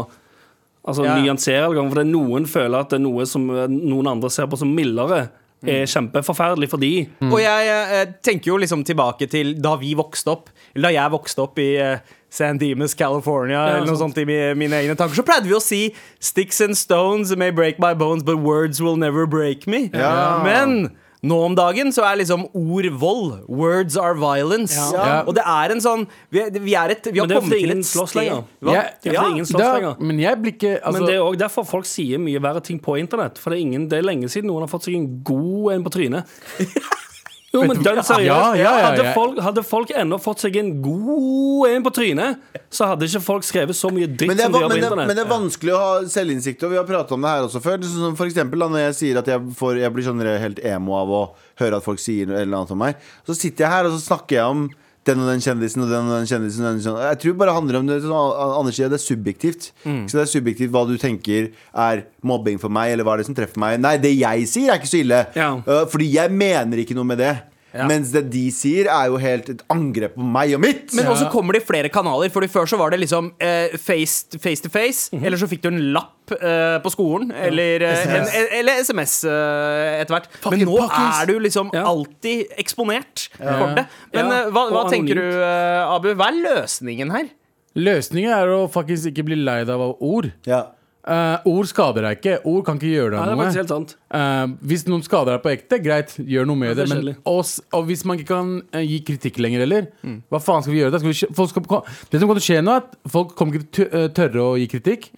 Altså Ja. nyansere. For det er noen føler at det er noe som noen andre ser på som mildere, er kjempeforferdelig for de. Og jeg eh, tenker jo liksom tilbake til da vi vokste opp, eller da jeg vokste opp i eh, San Dimas, California, Ja, eller noe sånt. sånt i mi- mine egne tanker, så pleide vi å si 'Sticks and stones may break my bones, but words will never break me'. Ja. Men nå om dagen så er liksom ord vold. Words are violence. Ja. Og det er en sånn Vi, vi er et Vi har er kommet til et sted lenger. Ja. Det er ingen slåss lenger. men jeg blir ikke altså, Men det er òg derfor folk sier mye verre ting på internett. For det er, ingen, det er lenge siden noen har fått seg en god en på trynet. Jo, men dønn seriøst. Ja, ja, ja, hadde, ja. folk, hadde folk ennå fått seg en god en på trynet, så hadde ikke folk skrevet så mye dritt Men det, er, som de gjør på men, det, internett. men det er vanskelig å ha selvinnsikt, og vi har prata om det her også før. Det er sånn som for eksempel, da, når jeg sier at jeg, får, jeg blir sånn helt emo av å høre at folk sier noe eller annet om meg, så sitter jeg her og så snakker jeg om den og den kjendisen og den og den kjendisen. og Den, kjendisen. jeg tror det bare handler om det, sånn, Anders sier, det er subjektivt. Så det er subjektivt hva du tenker er mobbing for meg, eller hva er det som treffer meg. Nei, det jeg sier, er ikke så ille. Ja. Uh, fordi jeg mener ikke noe med det. Ja. Mens det de sier, er jo helt et angrep på meg og mitt. Men også kommer det i flere kanaler. Fordi Før så var det liksom eh, face, face to face, Mhm. eller så fikk du en lapp eh, på skolen. Eller, SMS, en, eller SMS eh, etter hvert. Men nå pakkes. er du liksom Ja. alltid eksponert for det. Men Ja, eh, hva, hva tenker du, eh, Abu? Hva er løsningen her? Løsningen er å faktisk ikke bli lei deg av ord. Ja. Eh, ord skader deg ikke. Ord kan ikke gjøre Nei, deg det er noe. helt sant. Uh, hvis noen skader deg på ekte, greit, gjør noe med Det det. Men, oss, og, hvis man ikke kan uh, gi kritikk lenger heller, hva faen skal vi gjøre da? Skal vi, folk skal, det som kommer til å skje nå, er at folk kommer ikke til å tørre å gi kritikk.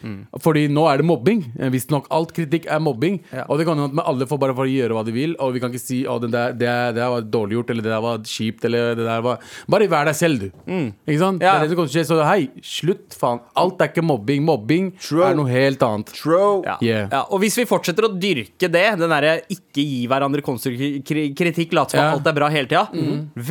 Fordi nå er det mobbing. Visstnok alt kritikk er mobbing. Ja. Og det kan hende at alle får bare for å gjøre hva de vil, og vi kan ikke si at det, der- det, det der var dårlig gjort, eller det der var kjipt, eller det der var Bare vær deg selv, du. Ikke sant? Ja. Det er det som kommer til å skje. Så hei, slutt, faen. Alt er ikke mobbing. Mobbing True. er noe helt helt annet. True. Ja. Yeah. Ja, og hvis vi fortsetter å dyrke det, den derre ikke gi hverandre konstruktiv kri- kritikk, late som yeah. alt er bra hele tida,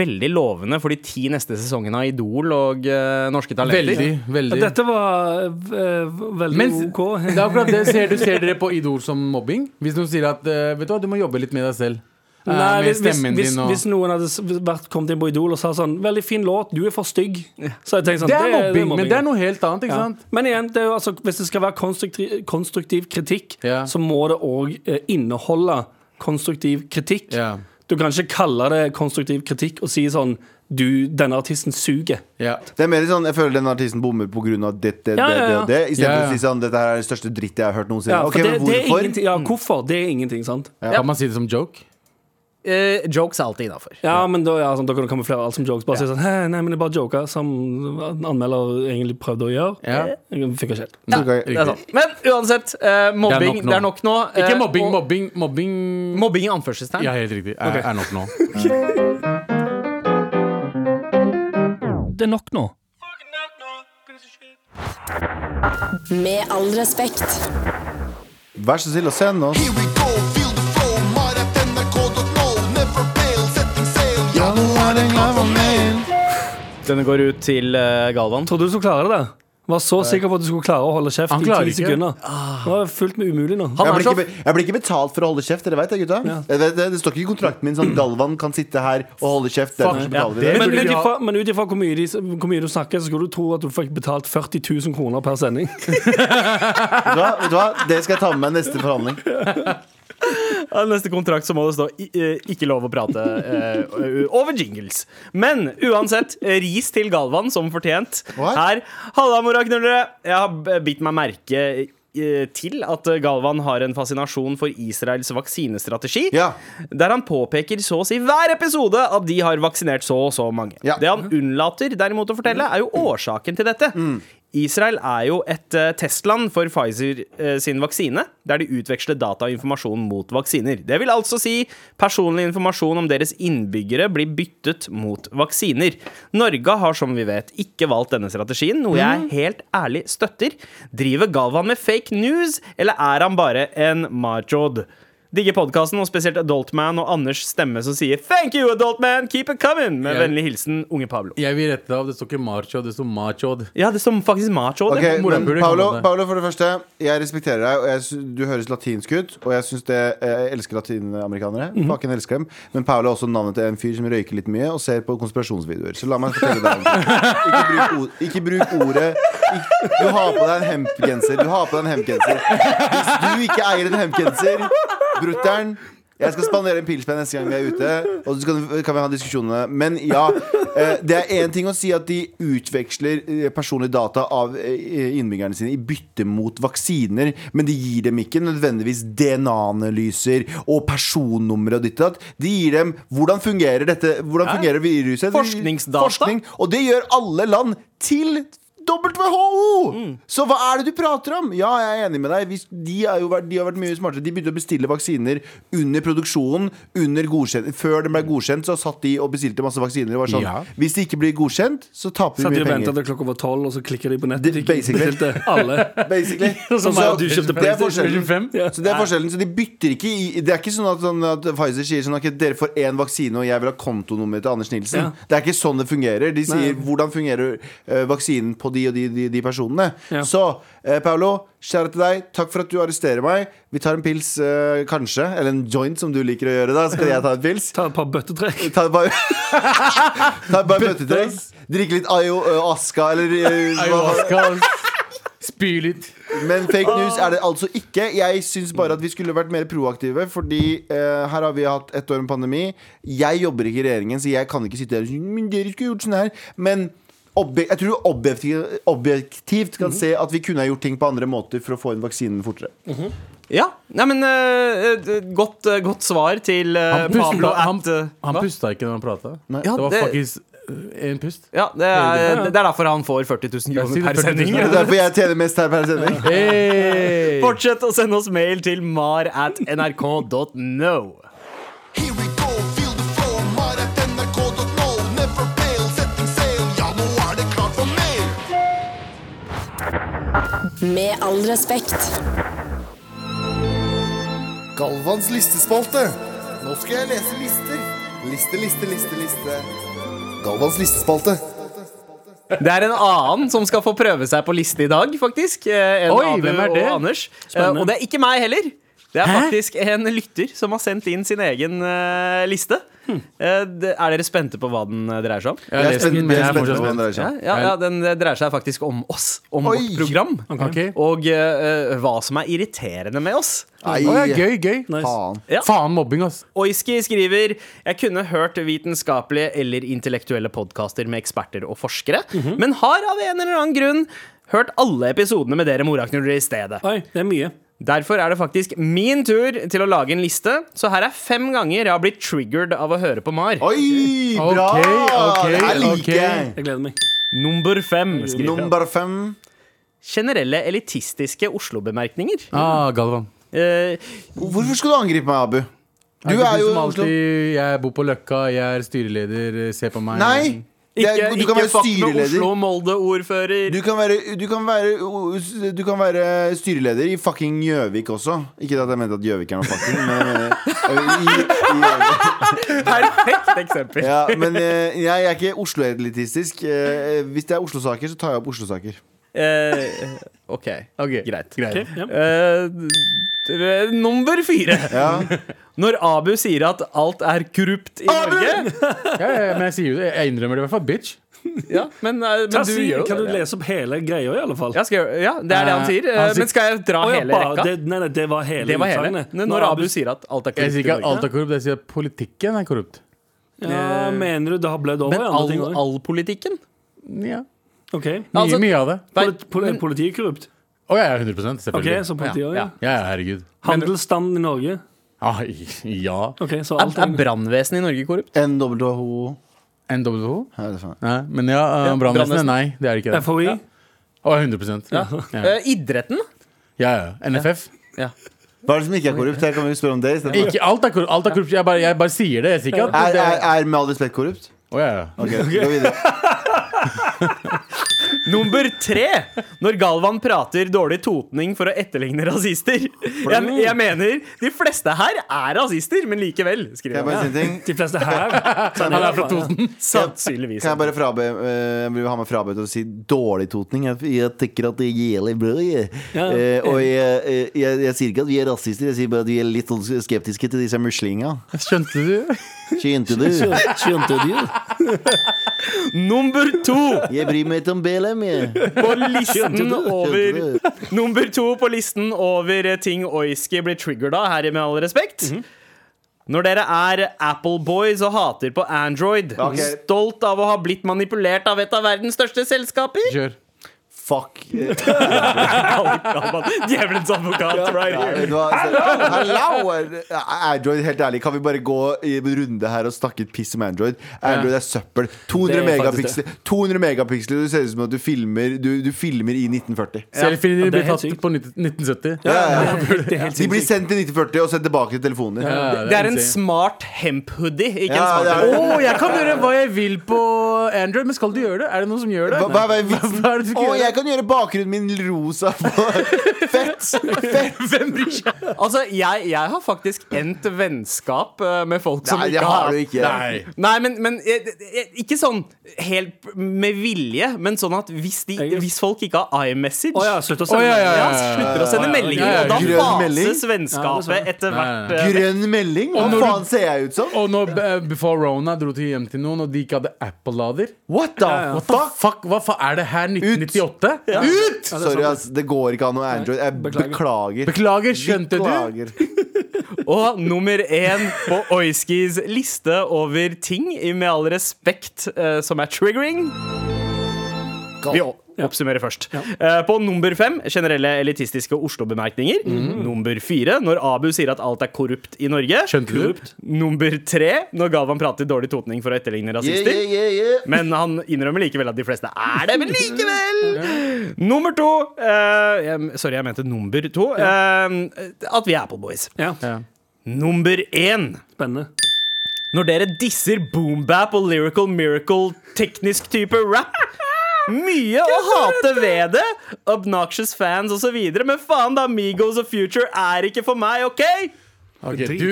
veldig lovende for de ti neste sesongene av Idol og uh, Norske Talenter. Veldig, veldig. Dette var uh, veldig Men OK. det er akkurat det. Ser, du, ser dere på Idol som mobbing? Hvis noen sier at uh, Vet du hva, du må jobbe litt med deg selv. Eh, Nei, med hvis, stemmen hvis, din og hvis noen hadde vært, kommet inn på Idol og sa sånn 'Veldig fin låt, du er for stygg', så hadde jeg tenkt sånn Det er mobbing, men det er noe helt annet, ikke Ja. sant? Men igjen, det er jo, altså, hvis det skal være konstruktiv, konstruktiv kritikk, Ja. så må det òg eh, inneholde konstruktiv kritikk. Ja. Du kan ikke kalle det konstruktiv kritikk og si sånn du, denne artisten suger. Yeah. Det er mer sånn, Jeg føler denne artisten bommer pga. dette, det, Ja, det, ja, det ja. og det. Istedenfor Ja, ja. å si sånn Dette her er det største drittet jeg har hørt noensinne. Ja, Ok, det, men det er hvorfor? ingenting, ja, hvorfor? Det er ingenting, sant? Kan man si det som joke? Eh, jokes er alltid innafor. Ja, men da, ja, sånn, da kan du kamuflere alt som jokes. Bare si sånn Hei, nei, men det er bare joker, som anmelder egentlig prøvde å gjøre. Ja. Jeg fikk ikke helt. Ok, Det er sant. Men uansett, eh, mobbing, Det er nok nå. det er nok nå. eh, Ikke mobbing, og- mobbing, mobbing Mobbing i anførselstegn. Ja, helt riktig. Er, er nok nå. Det er nok nå. Med all respekt. Vær så snill å sende oss. Here we go, Denne går ut til uh, Galvan. Trodde du skulle klare det? Var så sikker på at du skulle klare å holde kjeft Han i ti sekunder. Det var fullt med umulig nå. Han Jeg er blir, ikke, jeg blir ikke betalt for å holde kjeft, dere veit det, gutta? Ja. vet, det, det står ikke i kontrakten min sånn Galvan kan sitte her og holde kjeft. Derfor så ja, det Men, Men burde ut de ha- ifra, men ut ifra hvor, hvor mye du snakker, så skulle du tro at du fikk betalt 40 000 kroner per sending. Vet du hva? Vet du hva? Det skal jeg ta med meg neste forhandling. Neste kontrakt så må det stå eh, 'ikke lov å prate eh, over jingles'. Men uansett, ris til Galvan som fortjent. What? Her. Halla, moraknullere. Jeg har bitt meg merke eh, til at Galvan har en fascinasjon for Israels vaksinestrategi. Ja. Der han påpeker så å si hver episode at de har vaksinert så og så mange. Ja. Det han unnlater derimot å fortelle, er jo årsaken til dette. Israel er jo et eh, testland for Pfizer eh, sin vaksine, der de utveksler data og informasjon mot vaksiner. Det vil altså si personlig informasjon om deres innbyggere blir byttet mot vaksiner. Norge har, som vi vet, ikke valgt denne strategien, noe jeg helt ærlig støtter. Driver Galvan med fake news, eller er han bare en machod? Digger podkasten, og spesielt Adultman og Anders stemme som sier 'Thank you, Adultman! Keep it coming!' Med jeg, vennlig hilsen Unge Pablo. Jeg vil rette av. Det står ikke macho, det står machod. Ja, det står faktisk macho. Okay, det. Men Paulo. Paolo, for det første, jeg respekterer deg, og jeg, du høres latinsk ut. Og jeg synes det, jeg elsker latinamerikanere. Mhm. Fucking elsker dem. Men Paolo er også navnet til en fyr som røyker litt mye og ser på konspirasjonsvideoer. Så la meg fortelle deg. Ikke bruk, ord, ikke bruk ordet ikke, Du har på deg en hempgenser. Du har på deg en hempgenser. Hvis du ikke eier en hempgenser, brutter'n jeg skal spandere en pils på deg neste gang vi er ute. Og så kan, kan vi ha diskusjonene Men ja, eh, det er én ting å si at de utveksler eh, personlige data av eh, innbyggerne sine i bytte mot vaksiner, men de gir dem ikke nødvendigvis DNA-analyser og personnumre og ditt og datt. De gir dem hvordan fungerer dette Hvordan fungerer viruset? Forskningsdata. Forskning, og det gjør alle land til WHO! Så hva er det du prater om? Ja, jeg er enig med deg. De, vært, de har vært mye smartere. De begynte å bestille vaksiner under produksjonen. Under før den ble godkjent, så satt de og bestilte masse vaksiner. og var sånn, Ja. Hvis de ikke blir godkjent, så taper Satt de mye og venta penger. til klokka var tolv, og så klikker de på nettet. De, basically. Alle. Basically. Som Så- du kjøpte det er forskjellen. PlayStation 5. Så det er forskjellen, så de bytter ikke i Det er ikke sånn at, sånn at Pfizer sier sånn at dere får én vaksine, og jeg vil ha kontonummeret til Anders Nilsen. Ja. Det er ikke sånn det fungerer. De sier Nei. hvordan fungerer uh, vaksinen på de og de, de, de personene. Ja. Så eh, Paolo, kjære til deg. Takk for at du arresterer meg. Vi tar en pils, eh, kanskje. Eller en joint, som du liker å gjøre. Da skal jeg ta en pils. Ta et par bøttetrekk. Ta bare Ta bare bøttetrekk. Drikke litt ayo, ø, aska, eller eh, Ayahuasca. Spy litt. Men fake news er det altså ikke. Jeg syns bare at vi skulle vært mer proaktive. Fordi eh, her har vi hatt ett år med pandemi. Jeg jobber ikke i regjeringen, så jeg kan ikke sitte her og si Men dere skulle gjort sånn her. Men jeg tror du objektivt, objektivt kan se at vi kunne ha gjort ting på andre måter for å få inn vaksinen fortere. Ja, Nei, men eh, godt, uh, godt svar til uh, Han pusta, Pablo han, at eh, han pusta ikke når han prata. Ja, Det var det- faktisk en pust. Ja, det er, det er derfor han får 40 000 kroner per sending. Det er derfor jeg tjener mest her per sending. Hey! Fortsett å sende oss mail til mar at nrk.no. Med all respekt. Galvans listespalte. Nå skal jeg lese lister. Liste, liste, liste, liste. Galvans listespalte. Det er en annen som skal få prøve seg på liste i dag, faktisk. Eh, En Oi, Abu hvem er det? og Anders. Eh, Spennende. Og det er ikke meg heller. Det er Hæ? faktisk en lytter som har sendt inn sin egen eh, liste. Eh, er dere spente på hva den eh, dreier seg om? Jeg er spent, men jeg er spent på fortsatt spent. Ja, ja, ja, Den eh, dreier seg faktisk om oss, om Oi. vårt program. Okay. Og uh, hva som er irriterende med oss. Ja, gøy, gøy. Nice. faen. Ja. Faen mobbing, ass. Oiski skriver Jeg kunne hørt vitenskapelige eller intellektuelle podkaster med eksperter og forskere, Mhm. men har av en eller annen grunn hørt alle episodene med dere moraknuller i stedet. Oi, det er mye. Derfor er det faktisk min tur til å lage en liste. Så her er fem ganger jeg har blitt triggered av å høre på Mar. Oi, bra! Okay, okay, det her liker ok. jeg. Jeg gleder meg. Nummer fem. Nummer fem. Generelle elitistiske Oslo-bemerkninger. Ah, Galvan. Eh, Hvorfor skal du angripe meg, Abu? Du ikke er jo i Oslo. alltid Jeg bor på Løkka, jeg er styreleder, se på meg. Nei! Ikke er, du kan ikke fuck med. Oslo, Molde-ordfører. Du kan, være, du, kan være, du kan være styreleder i fucking Gjøvik også. Ikke at jeg mente at Gjøvik er noe fucking, men eh, i, i Perfekt eksempel. Ja, men jeg, jeg er ikke Oslo-elitistisk. Eh, Hvis det er Oslo-saker, så tar jeg opp Oslo-saker. Eh, OK. Ok, Greit. Ok, ja. Eh, nummer fire. Ja. Når Abu sier at alt er korrupt i Norge Ja, ja, men jeg sier jo det. Jeg innrømmer det i hvert fall, bitch. ja, Men, eh, men du si, kan du lese opp hele greia, i alle fall? Ja, skal jeg, ja, det er det han sier. Eh, Eh, han sier- Men skal jeg dra Å, ja, hele rekka? Det, nei, nei, det var hele Det var hele. utsagnet. Når, når Abu sier at alt er korrupt Jeg sier ikke at alt er korrupt, jeg sier at politikken er korrupt. ja, Mener du det har blødd over Men all, all politikken? Ja. Okay. Mye, Altså- mye av det. Polit, pol, Politiet er korrupt? Å ja, 100 Ok, selvfølgelig. så politiet Ja, ja. Herregud. Handelsstanden i Norge? Ah, ja. Okay, så Er, alt er brannvesenet i Norge korrupt? NWHO. NWH? Ja, det er faen. Nei, men ja, uh, Ja, brannvesenet, brannvesenet. nei, det er ikke det. FHI? Ja. Oh, 100 ja. Ja. Eh, idretten? ja, ja. NFF. Ja. Hva er det som ikke er korrupt? Her kan vi spørre om det. Ikke alt er korrupt. Alt er korrupt. Jeg, bare, jeg bare sier det. Jeg sier ikke at Er, det er, er med all respekt korrupt? Å, ja, ja. Okay, gå videre. Nummer tre! Når Galvan prater dårlig totning for å etterligne rasister. Jeg, jeg mener de fleste her er rasister, men likevel, Kan skriver jeg bare han. si en ting? De fleste her Han er fra Toten. Sannsynligvis. Kan jeg bare frabe, eh, jeg vil ha meg frabedt å si dårlig totning? Jeg, jeg tenker at det er jævlig bra. Jeg. Ja. Eh, og jeg, eh, jeg, jeg sier ikke at vi er rasister, jeg sier bare at vi er litt sånn skeptiske til disse muslinga. Skjønte du? Skjønte du? Skjønte du? Nummer to Jeg bryr meg ikke om BLM, jeg. på listen over Nummer to på listen over eh, ting Oiski blir triggered av, her med all respekt. Når dere er Apple-boys og hater på Android, Ok. stolt av å ha blitt manipulert av et av verdens største selskaper Kjør. Fuck. Djevelens advokat right here. vet du hva? Altså, Android, helt ærlig, kan vi bare gå i en runde her og snakke et piss om Android? Android er søppel. 200 Det er megapiksler. 200 megapiksler Det ser ut som at du filmer, du, du filmer i 1940. Selfiene blir tatt sykt. på 1970. Ja, ja, ja. Det er helt De blir sendt til 1940 og sendt tilbake til telefonen din. Ja, Det er en smart hemp-hoodie, ikke Ja, en smart Å, jeg kan gjøre hva jeg vil på Android, men skal du gjøre det? Er det noen som gjør det? Hva, hva, hva, er vitsen? Hva er det du skal gjør? Jeg kan gjøre bakgrunnen min rosa for Fett! Fett! Hvem bryr seg? Altså, jeg, jeg har faktisk endt vennskap eh, med folk som Nei, det ikke har du ikke. Nei. Nei, men, men eh, eh, ikke sånn helt med vilje, men sånn at hvis, de, hvis folk ikke har iMessage Å ja, slutt å Å, sende ja, ja, ja, ja. slutter å sende ja, meldinger, ja, ja. og da Grønn melding? fases vennskapet Ja, det er etter Nei, hvert. eh, Grønn melding? Hva når faen ser jeg ut som? Og når eh, Before Rona dro til hjem til noen, og de ikke hadde Apple-lader What the ja. What the fuck? fuck? Hva faen er det her? 1998? Ut! Sorry, ass. Det går ikke an å Android. Jeg beklager. beklager. Beklager, skjønte du? Og nummer én på Oiskis liste over ting, med all respekt, eh, som er triggering. Vi å- oppsummerer først. Uh, på nummer fem generelle elitistiske Oslo-bemerkninger. Nummer fire når Abu sier at alt er korrupt i Norge. Skjønt korrupt Nummer tre når Galvan prater dårlig totning for å etterligne rasister. yeah, yeah, yeah. Men han innrømmer likevel at de fleste er det, men likevel! Nummer to uh, jeg, Sorry, jeg mente nummer to. Uh, at vi er Apple-boys. Ja, Ja. Nummer én spennende. når dere disser boombap og lyrical miracle teknisk type rap. Mye å hate ved det. Obnoxious fans osv. Men faen, da. Migos og Future er ikke for meg, OK? Ok, du,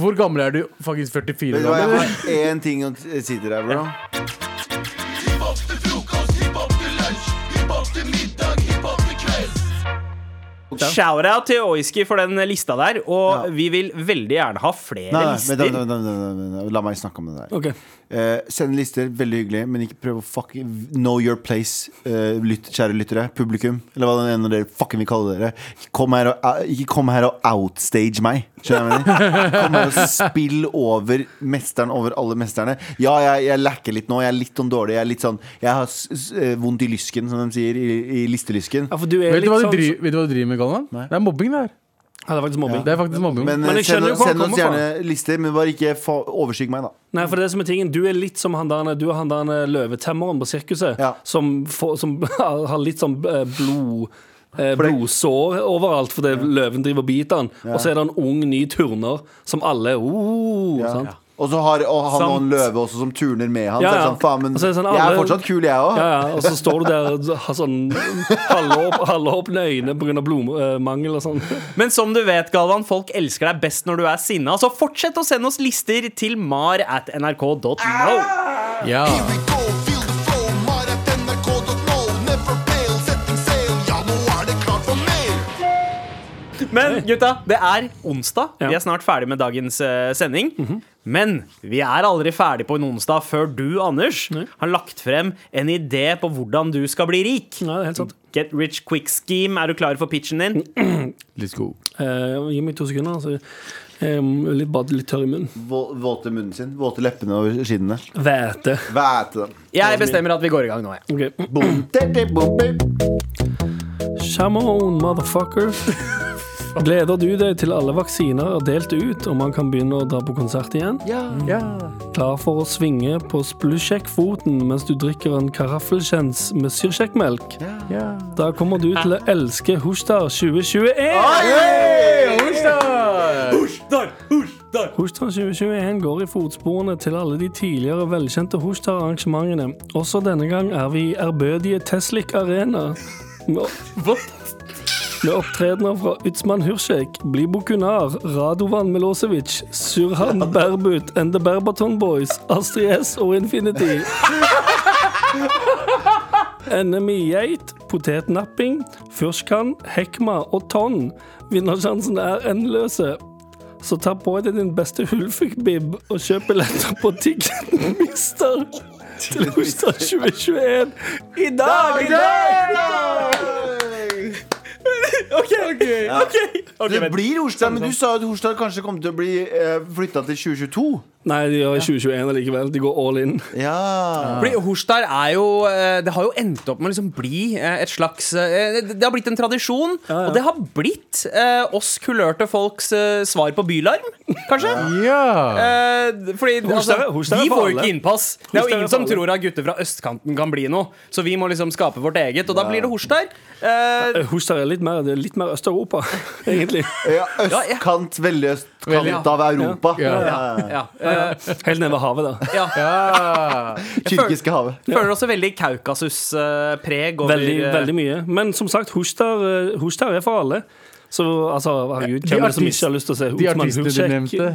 hvor- gammel er du? Faktisk 44 År. jeg har én ting å si til deg, bro. Shout-out til Oiski for den lista der. Og vi vil veldig gjerne ha flere Nei, nei, lister. vent, vent, vent. La meg snakke om det der. Okay. Uh, send lister, veldig hyggelig, men ikke prøv å fucking know your place, uh, lyt, kjære lyttere. Publikum, eller hva den ene dere fucking vil kalle dere. Kom her og, uh, ikke kom her og outstage meg. Skjønner jeg mener? Kom her og spill over mesteren over alle mesterne. Ja, jeg, jeg lacker litt nå. Jeg er litt sånn dårlig. Jeg er litt sånn Jeg har s s vondt i lysken, som de sier i, i listelysken. Ja, for du er Vet du litt hva du sånn driver, vet du hva du driver med, Galvan? Det er mobbing, det her. Ja, det er faktisk mobbing. Det er faktisk mobbing. Men, Men eh, skjønner send, jo hvor han send oss kommer gjerne lister, men bare ikke få- overskygg meg, da. Nei, for det som er tingen Du er litt som han der Du er han der løvetemmeren på sirkuset Ja. som, får, som har litt sånn eh, blod eh, det- blodsår overalt fordi løven driver og biter han. Og så er det en ung, ny turner som alle uh, Ja. sant? Og så har og han og en løve også som turner med han. Ja, Så er det ja. sånn, faen, men så er det sånn, jeg er fortsatt kul, jeg òg. Ja, ja, og så står du der og har sånn halvåpne øyne pga. blodmangel og sånn. Men som du vet, Galvan, folk elsker deg best når du er sinna. Så fortsett å sende oss lister til mar at nrk.no. Ja. Men gutta, det er onsdag. Ja. Vi er snart ferdig med dagens uh, sending. Men vi er aldri ferdig på en onsdag før du, Anders, har lagt frem en idé på hvordan du skal bli rik. Ja, det er helt sant. Get rich quick scheme. Er du klar for pitchen din? Let's go. Uh, gi meg to sekunder. Altså. Um, litt, bad, litt tørr i munnen. Våte munnen sin. Våte leppene over skinnene. Væte. Væte dem. Jeg bestemmer at vi går i gang nå. jeg. Ok. Boom, de, de, boom. Come on, motherfucker. Gleder du deg til alle vaksiner er delt ut, og man kan begynne å dra på konsert igjen? Ja. Klar for å svinge på splusjekk-foten mens du drikker en karaffelkjens med syrsjekkmelk? Da kommer du til å elske Hustar 2021! Hostar 2021 går i fotsporene til alle de tidligere velkjente Hustar-arrangementene. Også denne gang er vi i ærbødige Teslik Arena. Med, med opptredener fra Utsman Hursek, Blibo Kunar, Radovan Milosevic, Surhan Berbut and The Berbaton Boys, Astrid S og Infinity. NMI i geit, potetnapping, Furskan, Hekma og Tonn. Vinnersjansen er endeløse. Så ta på deg din beste Hulfik-bib og kjøp billetter på Ticket Mister til Hostad 2021 i dag! I OK, OK. ok, ok, Det vent. blir Horstad, men du sa at Horstad kanskje kommer til å bli uh, flytta til 2022. Nei, de gjør 2021 allikevel. De går all in. Ja. Fordi Horstar er jo eh, Det har jo endt opp med å liksom bli eh, et slags eh, Det har blitt en tradisjon, ja. og det har blitt oss kulørte folks svar på bylarm, kanskje? Ja. Eh, fordi Horstar altså, Vi får jo ikke innpass. Det er jo ingen som tror at gutter fra østkanten kan bli noe, så vi må liksom skape vårt eget, og da blir det Horstar. Eh, Hostar er litt mer, det er litt mer Øst-Europa, egentlig. ja østkant, veldig østkant Ja. av Europa. Ja. ja, Helt nede ved havet, da. ja. Ja. Tyrkiske havet. Føler også veldig Kaukasus-preg Veldig, eh, veldig mye. Men som sagt, Hostar, eh, er for alle. Så altså, herregud, hvem er det som ikke har lyst til å se Hutsmann Hursek? nevnte.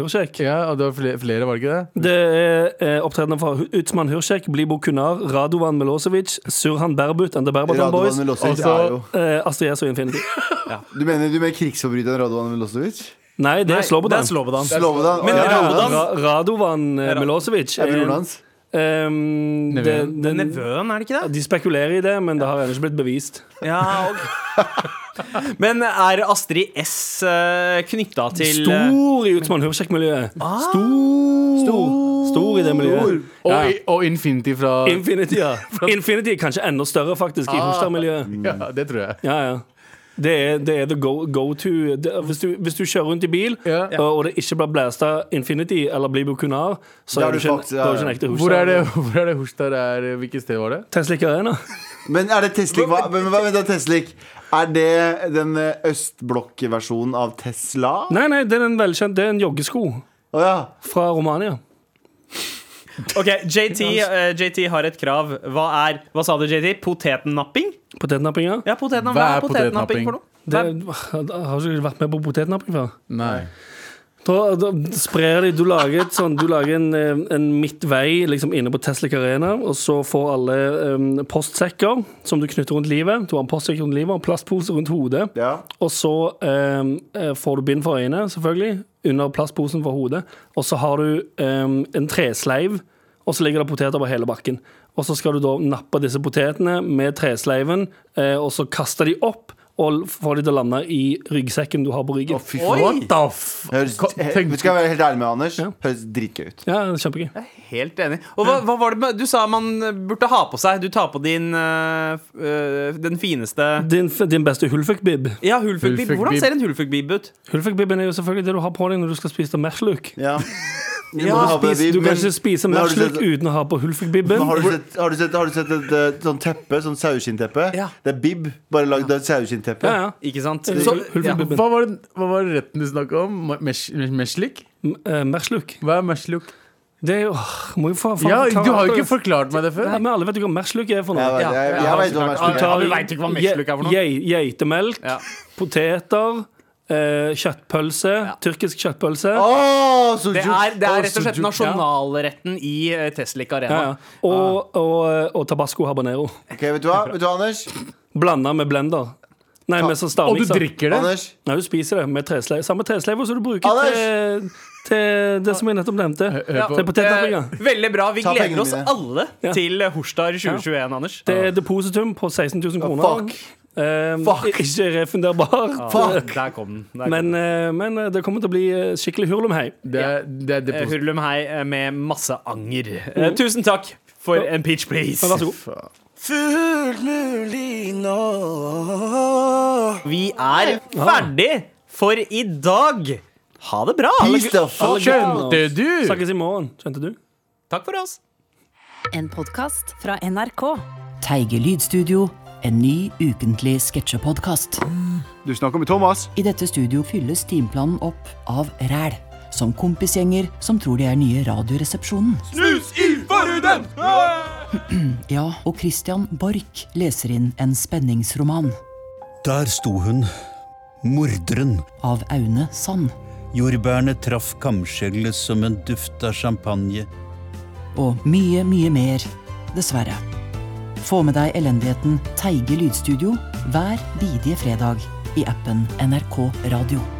Hursek? ja, og det var flere, flere, var det ikke det? Det er eh, opptredener fra Utsman Hursek, Blibo Kunar, Radovan Milosevic, Surhan Berbut and The Berbatan Boys, er eh, Astrid S og Infinity. Du mener, du mener krigsforbryteren Radovan Milosevic? Nei, det er Det Slobodan. er Slobodan. Slobodan. Men Radovan- ja. Ra Radovan eh, Milosevic Er broren hans? ehm, det, Nevøen. det, Nevøen, er det ikke det? De spekulerer i det, men det har ennå ikke blitt bevist. Ja, ok. Men er Astrid S uh, knytta til eh, Stor i Utsmann Hursek-miljøet. Stor. Stor i det miljøet. Ja. Og, og Infinity fra Infinity, ja. Infinity kanskje enda større, faktisk, i Hostar-miljøet. Ja, det tror jeg. Ja, ja. Det er, det er the go, go to det, hvis, du, hvis du kjører rundt i bil, Ja. og, og det ikke blir blæsta Infinity eller Blibo Kunar, så er du ikke, faktisk- er ikke en ekte Hostar. Hvor er det, hvor er det er? Hvilket sted var det? Tesla Arena. Men er det Teslik? Hva, men, hva- vent da, Teslik. Er det den østblokk-versjonen av Tesla? Nei, nei, det er en velkjent Det er en joggesko oh, ja. fra Romania. Ok, JT, uh, JT har et krav. Hva er Hva sa du, JT? Potetnapping? Potetnapping, ja. Ja, potetnapping. Hva er potetnapping for noe? Det, har du ikke vært med på potetnapping før? Nei. Da, da sprer de Du lager, et sånn, du lager en, eh, en midtvei liksom inne på Tesla Arena, og så får alle um, postsekker som du knytter rundt livet. Du har en postsekk rundt livet og plastpose rundt hodet. Ja. Og så um, får du bind for øynene, selvfølgelig, under plastposen for hodet. Og så har du um, en tresleiv, og så ligger det poteter på hele bakken. Og så skal du da nappe disse potetene med tresleiven, eh, og så kaste de opp. Og få de til å lande i ryggsekken du har på ryggen. Oh. What the f... Høres, Ko- skal være helt ærlig med Anders? Ja. Høres dritgøy ut. Ja, det er kjempegøy. Helt enig. Og hva, hva var det med, Du sa man burde ha på seg Du tar på din øh, Den fineste Din, din beste hulfuk-bib. Ja, hulfuk-bib. Hulfuk-bib. Hvordan ser en hulfuk-bib ut? Hulfuk-bibben er jo selvfølgelig det du har på deg når du skal spise mersluk. Ja. Du, spis, du kan ikke spise men mersluk uten å ha på Hulfik-bibben. Har du sett, har har du sett et et sånn teppe? Sånn saueskinnteppe? Ja. Det er bib, bare lagd av et sauesskinnteppe. Ja, ja. Ikke sant? Eh, Så, ja. Hva var, det, hva var det retten du snakka om? Mesh- Meslik? Eh, Mersluk. Hva er mersluk? Det er jo Må jo faen faen Ja, du har jo ikke forklart meg det før. Nei, men alle vet jo hva mersluk er for noe. Jeg, Ja, jeg, ja, jeg vet hva Ja, du mesluk er for noe. Ge- Geitemelk, poteter, eh, kjøttpølse, tyrkisk kjøttpølse. Åh, så Det er, det er rett og slett ja. nasjonalretten i uh, Teslik Arena. ja. Og, og, eh, og tabasco habanero. Ok, vet du hva, vet du hva Anders? Blanda med blender. Nei, med sånn Og du drikker det? Anders Nei, du spiser det med tresleiv. Samme tresleiv som du bruker Anders! til, til det som jeg nettopp nevnte. Ja, på- Til. Eh, veldig bra. Vi Ta gleder oss mine. alle Ja. til Horstar 2021, Anders. Det er depositum på 16 000 kroner. Fuck. Eh, Fuck. Ikke refunderbar. Fuck. Der kom den. Der kom den. Men, eh, men eh, det kommer til å bli eh, skikkelig hurlumhei. Det er, det deposit. Hurlum hei eh, med masse anger. Eh, tusen takk for en pitch, please. Vær så god. Fullt mulig nå. Vi er ferdig for i dag. Ha det bra. Skjønte du? Snakkes i morgen. Skjønte du? Takk for oss. En podkast fra NRK. Teige lydstudio, en ny ukentlig sketsjepodkast. Du snakker med Thomas I dette studio fylles timeplanen opp av ræl. Som kompisgjenger som tror de er nye Radioresepsjonen. Snus i forhuden! Ja, og Christian Borch leser inn en spenningsroman Der sto hun, morderen. av Aune Sand. Jordbærene traff kamskjellet som en duft av champagne. Og mye, mye mer, dessverre. Få med deg elendigheten Teige lydstudio hver bidige fredag i appen NRK Radio.